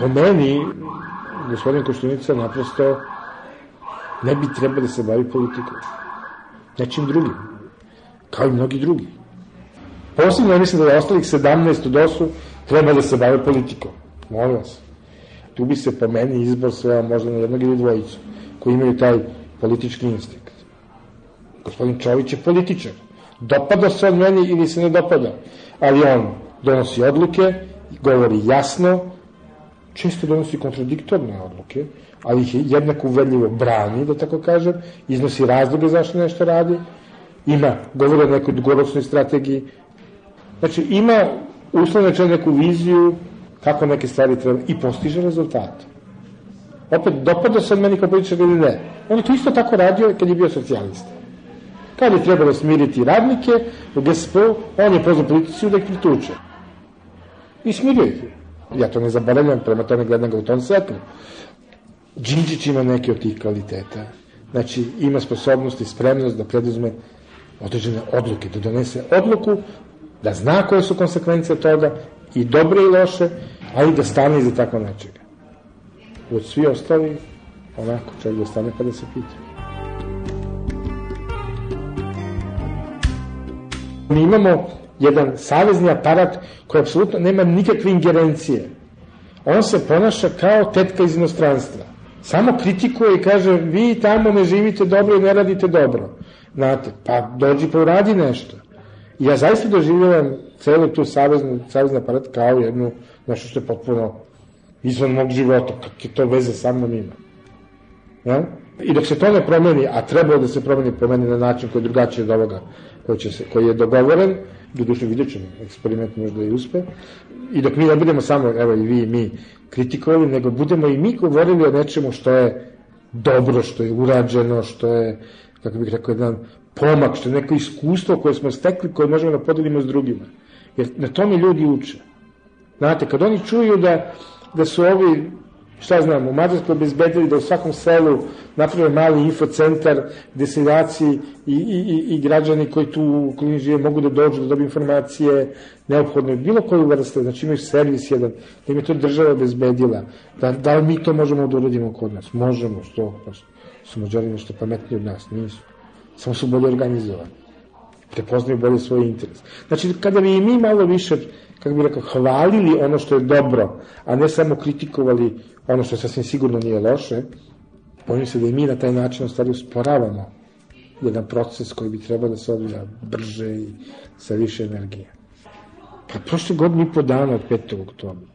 Speaker 25: po meni, gospodin Koštunica naprosto ne bi trebao da se bavi politikom. Nečim drugim. Kao i mnogi drugi. Posebno ja mislim da je ostalih 17 u DOS-u treba da se bave politikom. Molim vas. Tu bi se po meni izbor svojao možda na jednog ili dvojicu koji imaju taj politički instinkt. Gospodin Čović je političar. Dopada se on meni ili se ne dopada. Ali on donosi odluke, govori jasno, često donosi kontradiktorne odluke, ali ih je jednako uvedljivo brani, da tako kažem, iznosi razloge zašto nešto radi, ima, govori o nekoj dugoročnoj strategiji, znači ima uslovno čeo neku viziju kako neke stvari treba i postiže rezultate. Opet, dopada se meni kao političar ili ne. On je to isto tako radio kad je bio socijalista. Kad je trebalo smiriti radnike u GSP, on je pozvao politiciju da ih prituče. I smirio ih. Ja to ne zaboravljam, prema tome gledam ga u tom svetlu. Đinđić ima neke od tih kvaliteta. Znači, ima sposobnost i spremnost da preduzme određene odluke, da donese odluku Da zna koje su konsekvence toga, i dobre i loše, ali da stane iza tako nečega. Od svi ostali, onako, čovjek da stane pa da se pita. Mi imamo jedan savezni aparat koji apsolutno nema nikakve ingerencije. On se ponaša kao tetka iz inostranstva. Samo kritikuje i kaže, vi tamo ne živite dobro i ne radite dobro. Znate, pa dođi pa uradi nešto. I ja zaista doživljavam celu tu saveznu, savezni aparat kao jednu, nešto što je potpuno izvan mog života, kakve to veze sa mnom ima. Ja? I dok se to ne promeni, a trebalo da se promeni, promeni na način koji je drugačiji od ovoga koji, će se, koji je dogovoren, doduše vidjet ćemo, eksperiment možda i uspe, i dok mi ne budemo samo, evo i vi i mi, kritikovali, nego budemo i mi govorili o nečemu što je dobro, što je urađeno, što je, kako bih rekao, jedan pomak, što je neko iskustvo koje smo stekli, koje možemo da podelimo s drugima. Jer na tome ljudi uče. Znate, kad oni čuju da, da su ovi šta znam, u Mađarskoj obezbedili da u svakom selu naprave mali infocentar gde seljaci i, i, i, i građani koji tu u klini žive mogu da dođu, da dobiju informacije neophodne, bilo koju vrste, znači imaju servis jedan, da im je to država obezbedila, da, da li mi to možemo da uradimo kod nas? Možemo, što, pa su mađari nešto pametniji od nas, nisu. Samo su bolje organizovani. Prepoznaju bolje svoj interes. Znači, kada bi mi malo više kako bih rekao, hvalili ono što je dobro, a ne samo kritikovali ono što sasvim sigurno nije loše, bojim se da i mi na taj način u stvari usporavamo jedan proces koji bi trebao da se odvija brže i sa više energije. Pa prošle godine i po dana od 5. oktobra.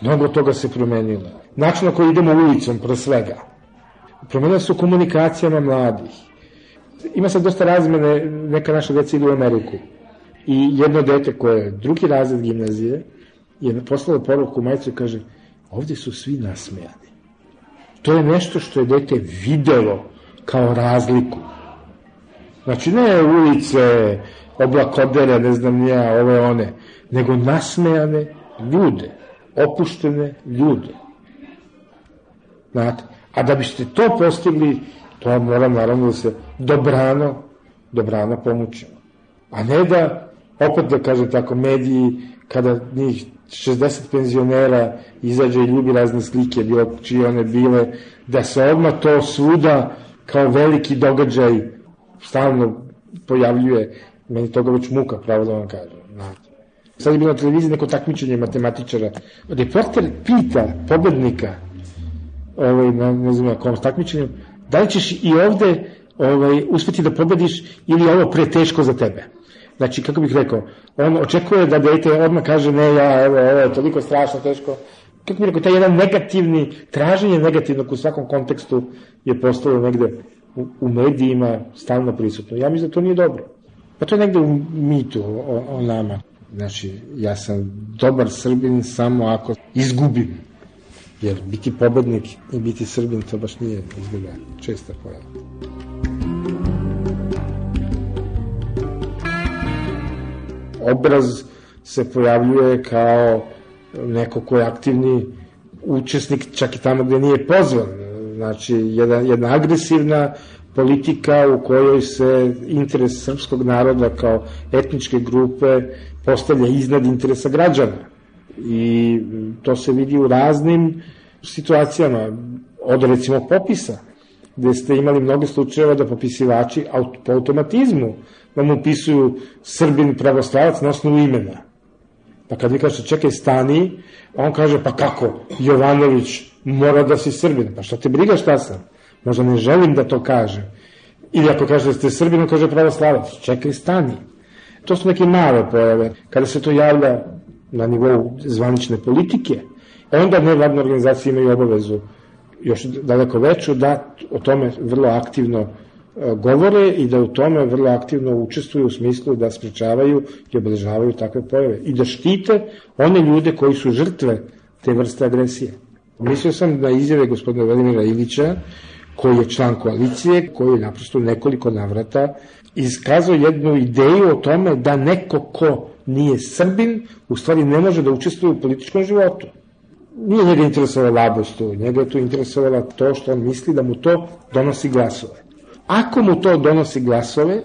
Speaker 25: Mnogo toga se promenilo. Način na koji idemo ulicom, pre svega. Promenila su komunikacijama mladih. Ima sad dosta razmene, neka naša deca idu u Ameriku. I jedno dete koje je drugi razred gimnazije je poslalo poruku majicu i kaže ovde su svi nasmejani. To je nešto što je dete videlo kao razliku. Znači ne ulice, oblakodere, ne znam nija, ove one, nego nasmejane ljude, opuštene ljude. Znate, a da biste to postigli, to mora naravno da se dobrano, dobrano pomučimo. A ne da, opet da kažem tako, mediji, kada njih 60 penzionera izađe i ljubi razne slike, bilo čije one bile, da se odmah to svuda kao veliki događaj stalno pojavljuje, meni toga već muka, pravo da vam kažem. Znate. Sad je bilo na televiziji neko takmičenje matematičara. Reporter pita pobednika, ovaj, na, ne znam na kom takmičenju, da li ćeš i ovde ovaj, uspeti da pobediš ili je ovo pre teško za tebe? Znači, kako bih rekao, on očekuje da dete odmah kaže ne, ja, evo, ovo je toliko strašno, teško. Kako bih rekao, taj jedan negativni, traženje negativnog u svakom kontekstu je postalo negde u, u medijima stalno prisutno. Ja mislim da to nije dobro. Pa to je negde u mitu o, o nama. Znači, ja sam dobar Srbin samo ako izgubim. Jer biti pobednik i biti Srbin to baš nije izgleda česta pojava. Obraz se pojavljuje kao neko ko je aktivni učesnik čak i tamo gde nije pozvan. Znači, jedna, jedna agresivna politika u kojoj se interes srpskog naroda kao etničke grupe postavlja iznad interesa građana. I to se vidi u raznim situacijama, od recimo popisa, gde ste imali mnogo slučajeva da popisivači po automatizmu vam upisuju Srbin pravoslavac na osnovu imena. Pa kad vi kažete čekaj stani, on kaže pa kako, Jovanović mora da si Srbin, pa šta te briga šta sam? Možda ne želim da to kažem. Ili ako kaže da ste Srbin, on kaže pravoslavac, čekaj stani. To su neke male pojave. Kada se to javlja na nivou zvanične politike, onda nevladne organizacije imaju obavezu još daleko veću da o tome vrlo aktivno govore i da u tome vrlo aktivno učestvuju u smislu da sprečavaju i obeležavaju takve pojave i da štite one ljude koji su žrtve te vrste agresije. Mislio sam na izjave gospodina Velimira Ilića, koji je član koalicije, koji je naprosto nekoliko navrata iskazao jednu ideju o tome da neko ko nije Srbin, u stvari ne može da učestvuje u političkom životu. Nije njega interesovala labost njega je tu interesovala to što on misli da mu to donosi glasove. Ako mu to donosi glasove,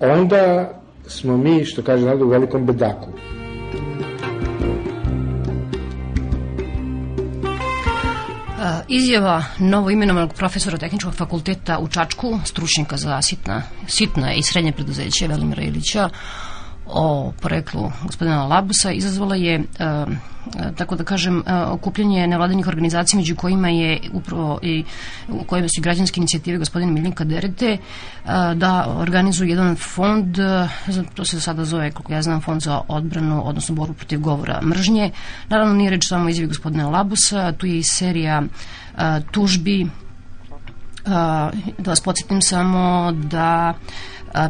Speaker 25: onda smo mi, što kaže narod, u velikom bedaku.
Speaker 11: Izjava novo imenovanog profesora tehničkog fakulteta u Čačku, stručnjaka za sitna, sitna i srednje preduzeće Velimira Ilića, o poreklu gospodina Labusa izazvala je, e, e, tako da kažem, e, okupljanje nevladinih organizacija među kojima je upravo i u kojima su i građanske inicijative gospodina Miljenka Derete da organizuju jedan fond, to se sada zove, koliko ja znam, fond za odbranu, odnosno borbu protiv govora mržnje. Naravno, nije reč samo izjavi gospodina Labusa, tu je i serija tužbi da vas podsjetim samo da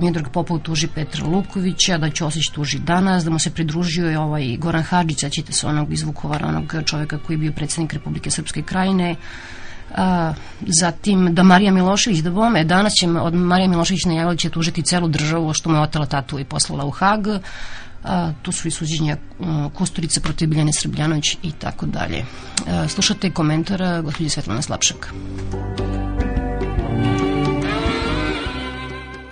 Speaker 11: Miodrag Popov tuži Petra Lukovića, da Ćosić tuži danas, da mu se pridružio i ovaj Goran Hadžić, sećate se onog iz Vukovara, onog čoveka koji je bio predsednik Republike Srpske krajine, a, zatim da Marija Milošević, da bome, danas će od Marija Milošević najavila da će tužiti celu državu što mu je otela tatu i poslala u Hag, a, tu su i suđenja Kusturice protiv Biljane Srbljanović i tako dalje. Slušate komentar gospođe Svetlana Slapšak.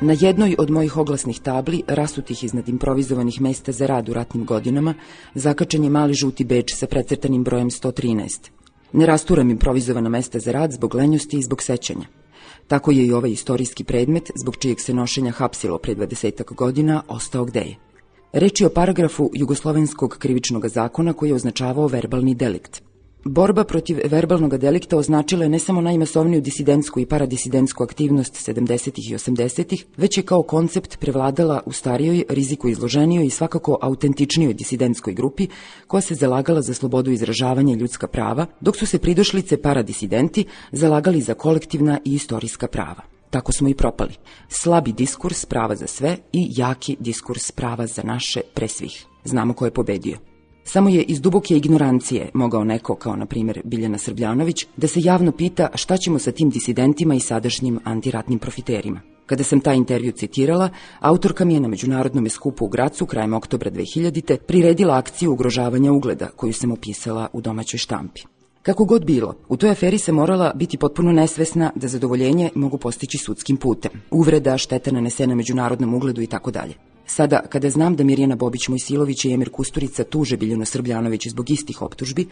Speaker 26: Na jednoj od mojih oglasnih tabli, rasutih iznad improvizovanih mesta za rad u ratnim godinama, zakačen je mali žuti beč sa precrtanim brojem 113. Ne rasturam improvizovana mesta za rad zbog lenjosti i zbog sećanja. Tako je i ovaj istorijski predmet, zbog čijeg se nošenja hapsilo pre 20 godina, ostao gde je. Reč je o paragrafu Jugoslovenskog krivičnog zakona koji je označavao verbalni delikt. Borba protiv verbalnog delikta označila je ne samo najmasovniju disidentsku i paradisidentsku aktivnost 70. i 80. već je kao koncept prevladala u starijoj, riziku izloženijoj i svakako autentičnijoj disidentskoj grupi koja se zalagala za slobodu izražavanja i ljudska prava, dok su se pridošlice paradisidenti zalagali za kolektivna i istorijska prava. Tako smo i propali. Slabi diskurs prava za sve i jaki diskurs prava za naše pre svih. Znamo ko je pobedio. Samo je iz duboke ignorancije mogao neko, kao na primjer Biljana Srbljanović, da se javno pita šta ćemo sa tim disidentima i sadašnjim antiratnim profiterima. Kada sam taj intervju citirala, autorka mi je na međunarodnom skupu u Gracu krajem oktobra 2000. priredila akciju ugrožavanja ugleda koju sam opisala u domaćoj štampi. Kako god bilo, u toj aferi se morala biti potpuno nesvesna da zadovoljenje mogu postići sudskim putem. Uvreda, šteta nanesena međunarodnom ugledu i tako dalje. Sada, kada znam da Mirjana Bobić Mojsilović i Emir Kusturica tuže Biljanu Srbljanović zbog istih optužbi,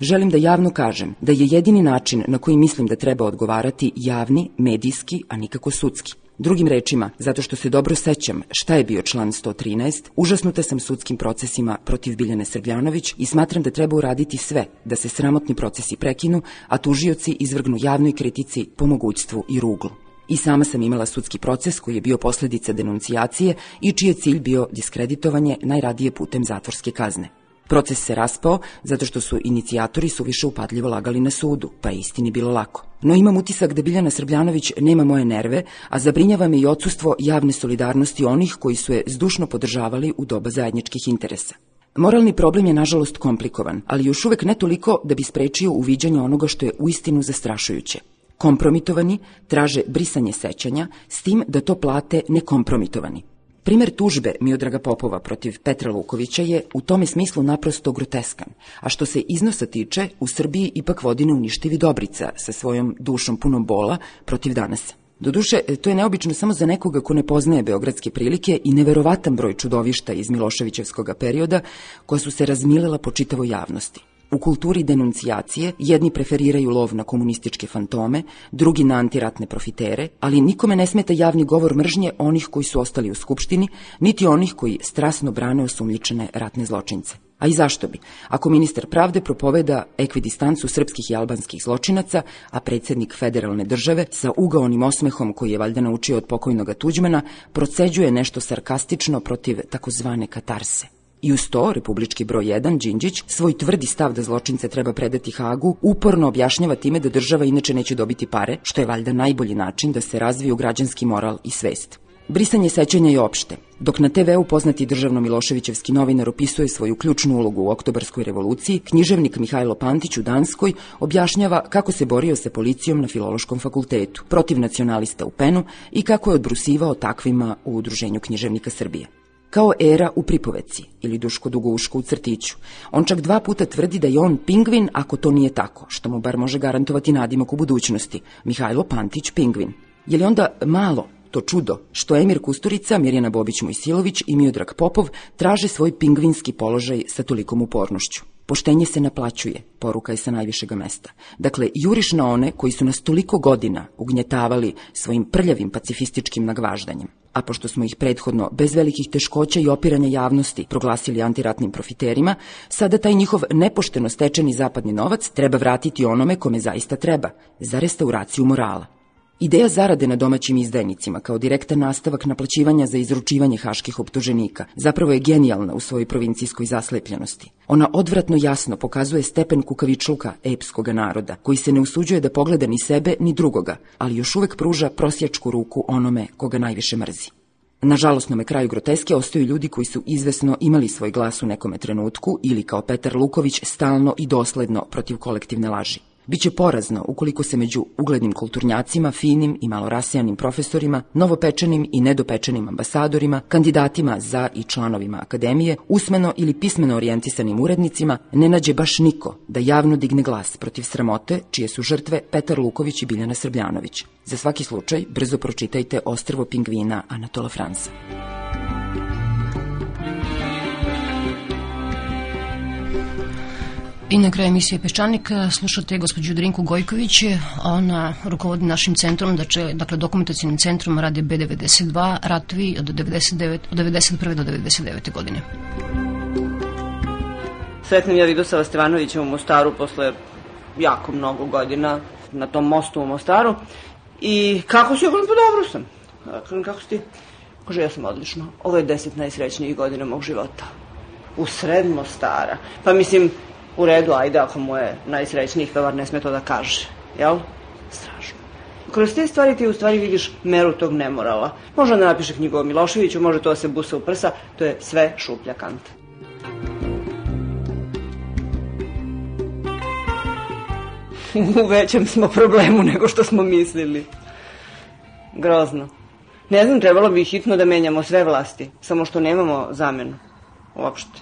Speaker 26: želim da javno kažem da je jedini način na koji mislim da treba odgovarati javni, medijski, a nikako sudski. Drugim rečima, zato što se dobro sećam šta je bio član 113, užasnuta sam sudskim procesima protiv Biljane Srbljanović i smatram da treba uraditi sve da se sramotni procesi prekinu, a tužioci izvrgnu javnoj kritici, pomogućstvu i ruglu. I sama sam imala sudski proces koji je bio posledica denuncijacije i čiji je cilj bio diskreditovanje najradije putem zatvorske kazne. Proces se raspao zato što su inicijatori suviše upadljivo lagali na sudu, pa je istini bilo lako. No imam utisak da Biljana Srbljanović nema moje nerve, a zabrinjava me i odsustvo javne solidarnosti onih koji su je zdušno podržavali u doba zajedničkih interesa. Moralni problem je nažalost komplikovan, ali još uvek ne toliko da bi sprečio uviđanje onoga što je uistinu zastrašujuće. Kompromitovani traže brisanje sećanja s tim da to plate nekompromitovani. Primer tužbe Miodraga Popova protiv Petra Lukovića je u tome smislu naprosto groteskan, a što se iznosa tiče, u Srbiji ipak vodi neuništivi Dobrica sa svojom dušom punom bola protiv danasa. Doduše, to je neobično samo za nekoga ko ne poznaje beogradske prilike i neverovatan broj čudovišta iz Miloševićevskog perioda koja su se razmilila po čitavoj javnosti. U kulturi denuncijacije jedni preferiraju lov na komunističke fantome, drugi na antiratne profitere, ali nikome ne smeta javni govor mržnje onih koji su ostali u skupštini, niti onih koji strasno brane osumljičene ratne zločince. A i zašto bi? Ako ministar pravde propoveda ekvidistancu srpskih i albanskih zločinaca, a predsednik federalne države sa ugaonim osmehom koji je valjda naučio od pokojnoga Tuđmana, proceđuje nešto sarkastično protiv takozvane katarse. I uz to, republički broj 1, Đinđić, svoj tvrdi stav da zločince treba predati Hagu, uporno objašnjava time da država inače neće dobiti pare, što je valjda najbolji način da se razviju građanski moral i svest. Brisanje sećanja je opšte. Dok na TV-u poznati državno Miloševićevski novinar opisuje svoju ključnu ulogu u oktobarskoj revoluciji, književnik Mihajlo Pantić u Danskoj objašnjava kako se borio sa policijom na Filološkom fakultetu, protiv nacionalista u Penu i kako je odbrusivao takvima u Udruženju književnika Srbije kao era u pripoveci ili Duško Dugouško u crtiću. On čak dva puta tvrdi da je on pingvin ako to nije tako, što mu bar može garantovati nadimak u budućnosti. Mihajlo Pantić pingvin. Je li onda malo to čudo, što Emir Kusturica, Mirjana Bobić Mojsilović i Miodrag Popov traže svoj pingvinski položaj sa tolikom upornošću. Poštenje se naplaćuje, poruka je sa najvišega mesta. Dakle, juriš na one koji su nas toliko godina ugnjetavali svojim prljavim pacifističkim nagvaždanjem. A pošto smo ih prethodno, bez velikih teškoća i opiranja javnosti, proglasili antiratnim profiterima, sada taj njihov nepošteno stečeni zapadni novac treba vratiti onome kome zaista treba, za restauraciju morala. Ideja zarade na domaćim izdajnicima kao direktan nastavak naplaćivanja za izručivanje haških optuženika zapravo je genijalna u svojoj provincijskoj zaslepljenosti. Ona odvratno jasno pokazuje stepen kukavičluka epskog naroda, koji se ne usuđuje da pogleda ni sebe ni drugoga, ali još uvek pruža prosječku ruku onome koga najviše mrzi. Na žalosnome kraju groteske ostaju ljudi koji su izvesno imali svoj glas u nekome trenutku ili kao Petar Luković stalno i dosledno protiv kolektivne laži. Biće porazno ukoliko se među uglednim kulturnjacima, finim i malo rasijanim profesorima, novopečenim i nedopečenim ambasadorima, kandidatima za i članovima akademije, usmeno ili pismeno orijentisanim urednicima, ne nađe baš niko da javno digne glas protiv sramote čije su žrtve Petar Luković i Biljana Srbljanović. Za svaki slučaj brzo pročitajte Ostrvo pingvina Anatola Fransa.
Speaker 11: I na kraju emisije Peščanik slušate gospođu Drinku Gojković, ona rukovodi našim centrom, dakle, dakle dokumentacijnim centrom radi B92, ratovi od, 99, od 91. do 99. godine.
Speaker 27: Sretnem ja Vidosava Stevanovića u Mostaru posle jako mnogo godina na tom mostu u Mostaru i kako si, ja pa dobro sam. Kako si ti? Kaže, ja sam odlično. Ovo je deset najsrećnijih godina mog života. U sred Mostara. Pa mislim, u redu, ajde, ako mu je najsrećnijih, bar ne sme to da kaže. Jel? Strašno. Kroz te stvari ti u stvari vidiš meru tog nemorala. Može da napiše knjigu o Miloševiću, može to da se busa u prsa, to je sve šuplja kanta. [LAUGHS] u većem smo problemu nego što smo mislili. Grozno. Ne znam, trebalo bi hitno da menjamo sve vlasti, samo što nemamo zamenu. Uopšte.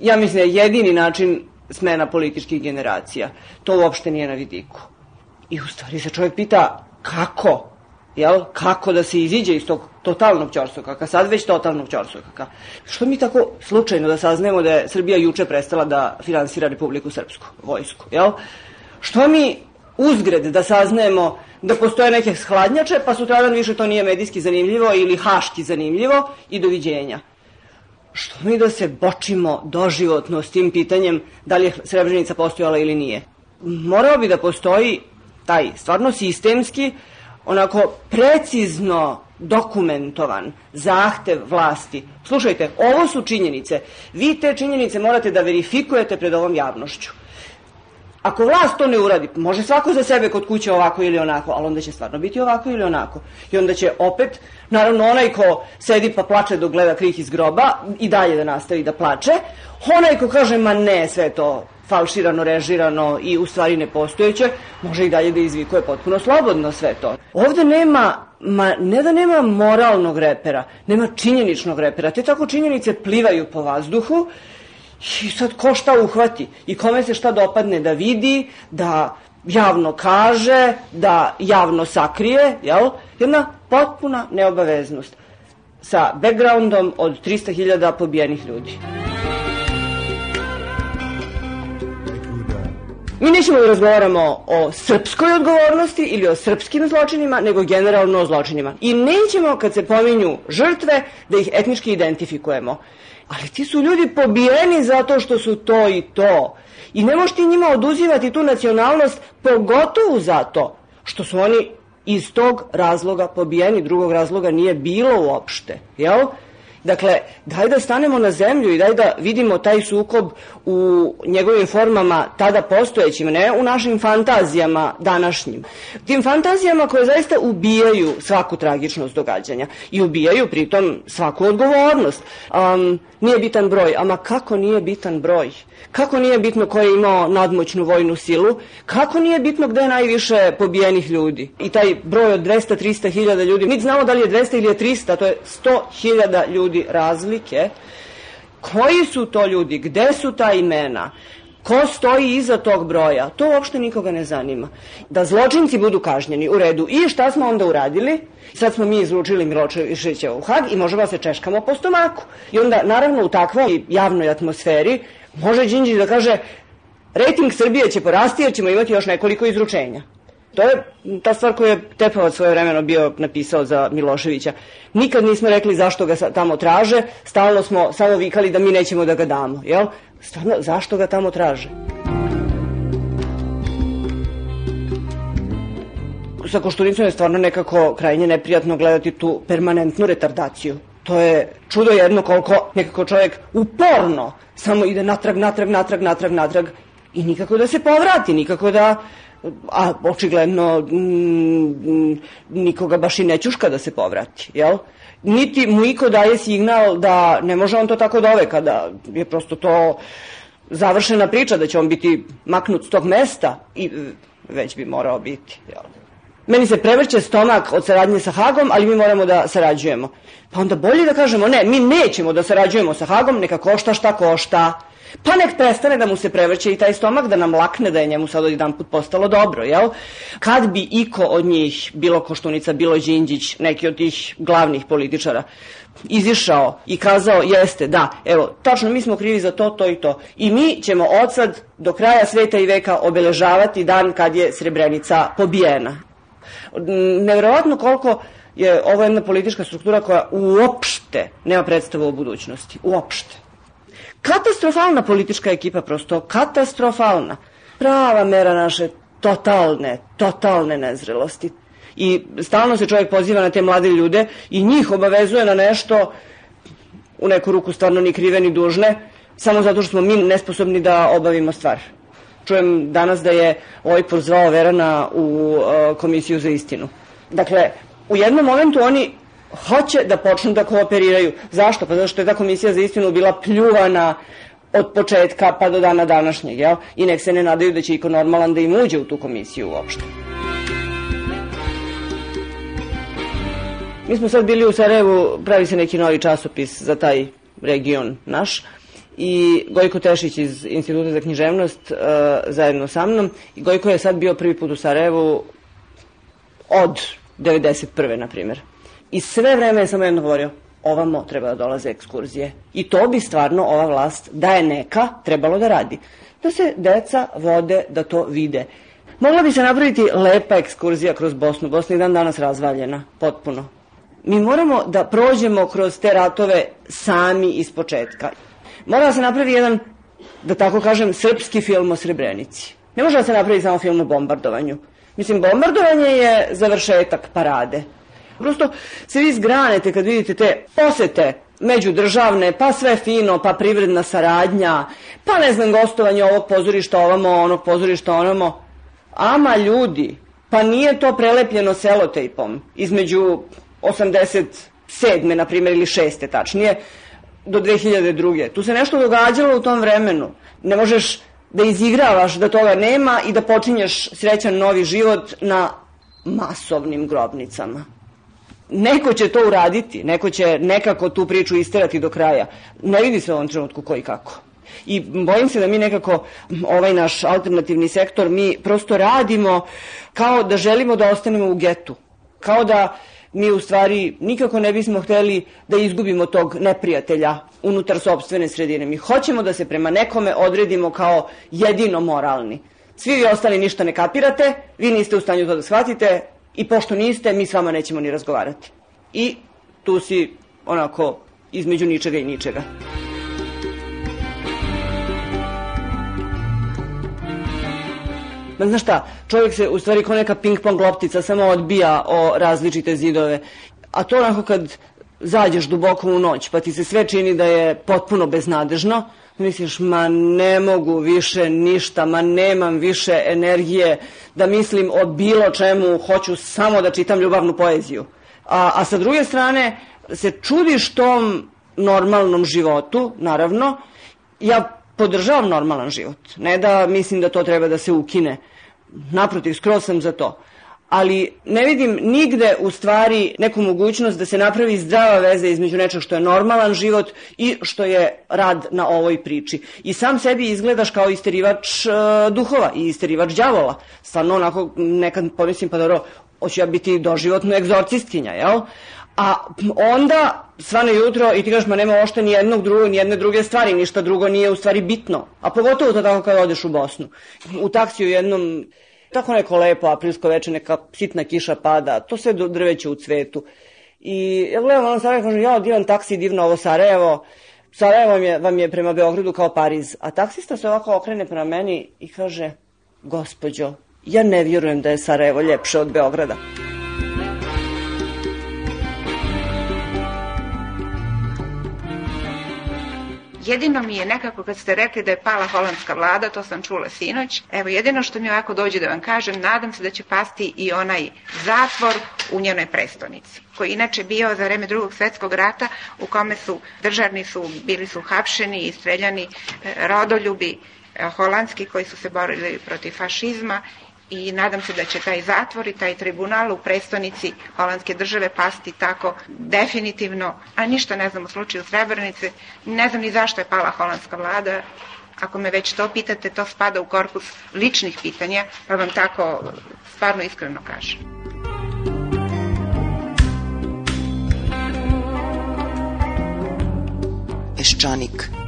Speaker 27: Ja mislim da je jedini način smena političkih generacija. To uopšte nije na vidiku. I u stvari se čovjek pita kako, jel, kako da se iziđe iz tog totalnog ćorsokaka, sad već totalnog ćorsokaka. Što mi tako slučajno da saznajemo da je Srbija juče prestala da finansira Republiku Srpsku, vojsku, jel? Što mi uzgred da saznajemo da postoje neke hladnjače, pa sutradan više to nije medijski zanimljivo ili haški zanimljivo i doviđenja. Što mi da se bočimo doživotno s tim pitanjem da li je Srebrenica postojala ili nije? Morao bi da postoji taj stvarno sistemski, onako precizno dokumentovan zahtev vlasti. Slušajte, ovo su činjenice. Vi te činjenice morate da verifikujete pred ovom javnošću. Ako vlast to ne uradi, može svako za sebe kod kuće ovako ili onako, ali onda će stvarno biti ovako ili onako. I onda će opet, naravno onaj ko sedi pa plače dok gleda krih iz groba i dalje da nastavi da plače, onaj ko kaže ma ne, sve to falširano, režirano i u stvari nepostojeće, može i dalje da izvikuje potpuno slobodno sve to. Ovde nema, ma ne da nema moralnog repera, nema činjeničnog repera. Te tako činjenice plivaju po vazduhu I sad ko šta uhvati i kome se šta dopadne da vidi, da javno kaže, da javno sakrije, jel? Jedna potpuna neobaveznost sa backgroundom od 300.000 pobijenih ljudi. Mi nećemo da razgovaramo o srpskoj odgovornosti ili o srpskim zločinima, nego generalno o zločinima. I nećemo, kad se pominju žrtve, da ih etnički identifikujemo. Ali ti su ljudi pobijeni zato što su to i to. I ne možeš ti njima oduzivati tu nacionalnost, pogotovo zato što su oni iz tog razloga pobijeni, drugog razloga nije bilo uopšte. Jel? Dakle, daj da stanemo na zemlju i daj da vidimo taj sukob u njegovim formama tada postojećim, ne u našim fantazijama današnjim. Tim fantazijama koje zaista ubijaju svaku tragičnost događanja i ubijaju pritom svaku odgovornost. Um, nije bitan broj, ama kako nije bitan broj? Kako nije bitno ko je imao nadmoćnu vojnu silu? Kako nije bitno gde je najviše pobijenih ljudi? I taj broj od 200-300 hiljada ljudi, mi znamo da li je 200 ili je 300, to je 100 hiljada ljudi razlike. Koji su to ljudi? Gde su ta imena? Ko stoji iza tog broja? To uopšte nikoga ne zanima. Da zločinci budu kažnjeni u redu. I šta smo onda uradili? Sad smo mi izručili Miloševića u Hag i možemo da se češkamo po stomaku. I onda, naravno, u takvoj javnoj atmosferi može Đinđić da kaže Rating Srbije će porasti jer ćemo imati još nekoliko izručenja. To je ta stvar koju je Tepavac svoje vremeno bio napisao za Miloševića. Nikad nismo rekli zašto ga tamo traže, stalno smo samo vikali da mi nećemo da ga damo. Jel? Stvarno, zašto ga tamo traže? Sa Koštunicom je stvarno nekako krajnje neprijatno gledati tu permanentnu retardaciju. To je čudo jedno koliko nekako čovjek uporno samo ide natrag, natrag, natrag, natrag, natrag i nikako da se povrati, nikako da a očigledno mm, nikoga baš i nećuška da se povrati, jel? Niti mu iko daje signal da ne može on to tako dove kada je prosto to završena priča da će on biti maknut s tog mesta i već bi morao biti, jel? Meni se prevrće stomak od saradnje sa Hagom, ali mi moramo da sarađujemo. Pa onda bolje da kažemo, ne, mi nećemo da sarađujemo sa Hagom, neka košta šta košta. Pa nek prestane da mu se prevrće i taj stomak, da nam lakne da je njemu sad jedan put postalo dobro, jel? Kad bi iko od njih, bilo Koštunica, bilo Đinđić, neki od tih glavnih političara, izišao i kazao, jeste, da, evo, tačno mi smo krivi za to, to i to. I mi ćemo od sad do kraja sveta i veka obeležavati dan kad je Srebrenica pobijena. Nevjerovatno koliko je ovo jedna politička struktura koja uopšte nema predstavu o budućnosti. Uopšte. Katastrofalna politička ekipa, prosto katastrofalna. Prava mera naše totalne, totalne nezrelosti. I stalno se čovjek poziva na te mlade ljude i njih obavezuje na nešto u neku ruku stvarno ni krive ni dužne, samo zato što smo mi nesposobni da obavimo stvar. Čujem danas da je ovaj pozvao Verana u uh, komisiju za istinu. Dakle, u jednom momentu oni hoće da počnu da kooperiraju. Zašto? Pa zato što je ta komisija za istinu bila pljuvana od početka pa do dana današnjeg, jel? I nek se ne nadaju da će iko normalan da im uđe u tu komisiju uopšte. Mi smo sad bili u Sarajevu, pravi se neki novi časopis za taj region naš i Gojko Tešić iz Instituta za književnost uh, zajedno sa mnom. I Gojko je sad bio prvi put u Sarajevu od 91. na primjer. I sve vreme je samo jedno govorio, ovamo treba da dolaze ekskurzije. I to bi stvarno ova vlast, da je neka, trebalo da radi. Da se deca vode, da to vide. Mogla bi se napraviti lepa ekskurzija kroz Bosnu. Bosna je dan danas razvaljena, potpuno. Mi moramo da prođemo kroz te ratove sami iz početka. Mora da se napravi jedan, da tako kažem, srpski film o Srebrenici. Ne može da se napravi samo film o bombardovanju. Mislim, bombardovanje je završetak parade. Prosto se vi zgranete kad vidite te posete međudržavne, pa sve fino, pa privredna saradnja, pa ne znam, gostovanje ovog pozorišta ovamo, onog pozorišta onamo. Ama ljudi, pa nije to prelepljeno selotejpom između 87. na primjer ili 6. tačnije do 2002. Tu se nešto događalo u tom vremenu. Ne možeš da izigravaš da toga nema i da počinješ srećan novi život na masovnim grobnicama. Neko će to uraditi, neko će nekako tu priču isterati do kraja. Ne vidi se u ovom trenutku ko i kako. I bojim se da mi nekako, ovaj naš alternativni sektor, mi prosto radimo kao da želimo da ostanemo u getu. Kao da mi u stvari nikako ne bismo hteli da izgubimo tog neprijatelja unutar sobstvene sredine. Mi hoćemo da se prema nekome odredimo kao jedino moralni. Svi vi ostali ništa ne kapirate, vi niste u stanju to da shvatite i pošto niste, mi s vama nećemo ni razgovarati. I tu si onako između ničega i ničega. Ma znaš šta, čovjek se u stvari kao neka ping-pong loptica samo odbija o različite zidove. A to onako kad zađeš duboko u noć pa ti se sve čini da je potpuno beznadežno, misliš ma ne mogu više ništa, ma nemam više energije da mislim o bilo čemu, hoću samo da čitam ljubavnu poeziju. A, a sa druge strane se čudiš tom normalnom životu, naravno, ja podržavam normalan život. Ne da mislim da to treba da se ukine. Naprotiv, skroz sam za to. ali ne vidim nigde u stvari neku mogućnost da se napravi zdrava veza između nečeg što je normalan život i što je rad na ovoj priči. I sam sebi izgledaš kao isterivač uh, duhova i isterivač đavola. Stvarno onako nekad pomislim pa dobro, hoću ja biti doživotno egzorcistkinja, jel? A onda svane jutro i ti kažeš ma nema ošte ni jednog drugog, ni jedne druge stvari, ništa drugo nije u stvari bitno. A pogotovo to tako kada odeš u Bosnu. U taksiju jednom Tako neko lepo aprilsko veče, neka sitna kiša pada, to sve drveće u cvetu. I ja gledam ono Sarajevo, kažem, ja divan taksi, divno ovo Sarajevo, Sarajevo vam je, vam je prema Beogradu kao Pariz. A taksista se ovako okrene prema meni i kaže, gospođo, ja ne vjerujem da je Sarajevo ljepše od Beograda.
Speaker 28: Jedino mi je nekako kad ste rekli da je pala holandska vlada, to sam čula sinoć, evo jedino što mi ovako dođe da vam kažem, nadam se da će pasti i onaj zatvor u njenoj prestonici, koji inače bio za vreme drugog svetskog rata u kome su državni su bili su hapšeni i streljani e, rodoljubi e, holandski koji su se borili protiv fašizma i nadam se da će taj zatvor i taj tribunal u prestonici holandske države pasti tako definitivno, a ništa ne znam u slučaju Srebrenice, ne znam ni zašto je pala holandska vlada, ako me već to pitate, to spada u korpus ličnih pitanja, pa vam tako stvarno iskreno kažem.
Speaker 26: Peščanik.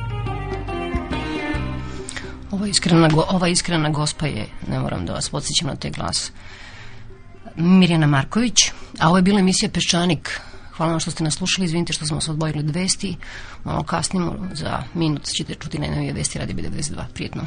Speaker 11: Ova iskrena, ova iskrena gospa je, ne moram da vas podsjećam na te glas, Mirjana Marković, a ovo je bila emisija Peščanik. Hvala vam što ste nas slušali, izvinite što smo se odbojili od vesti, malo kasnimo, za minut ćete čuti najnovije vesti radi B92. Prijetno.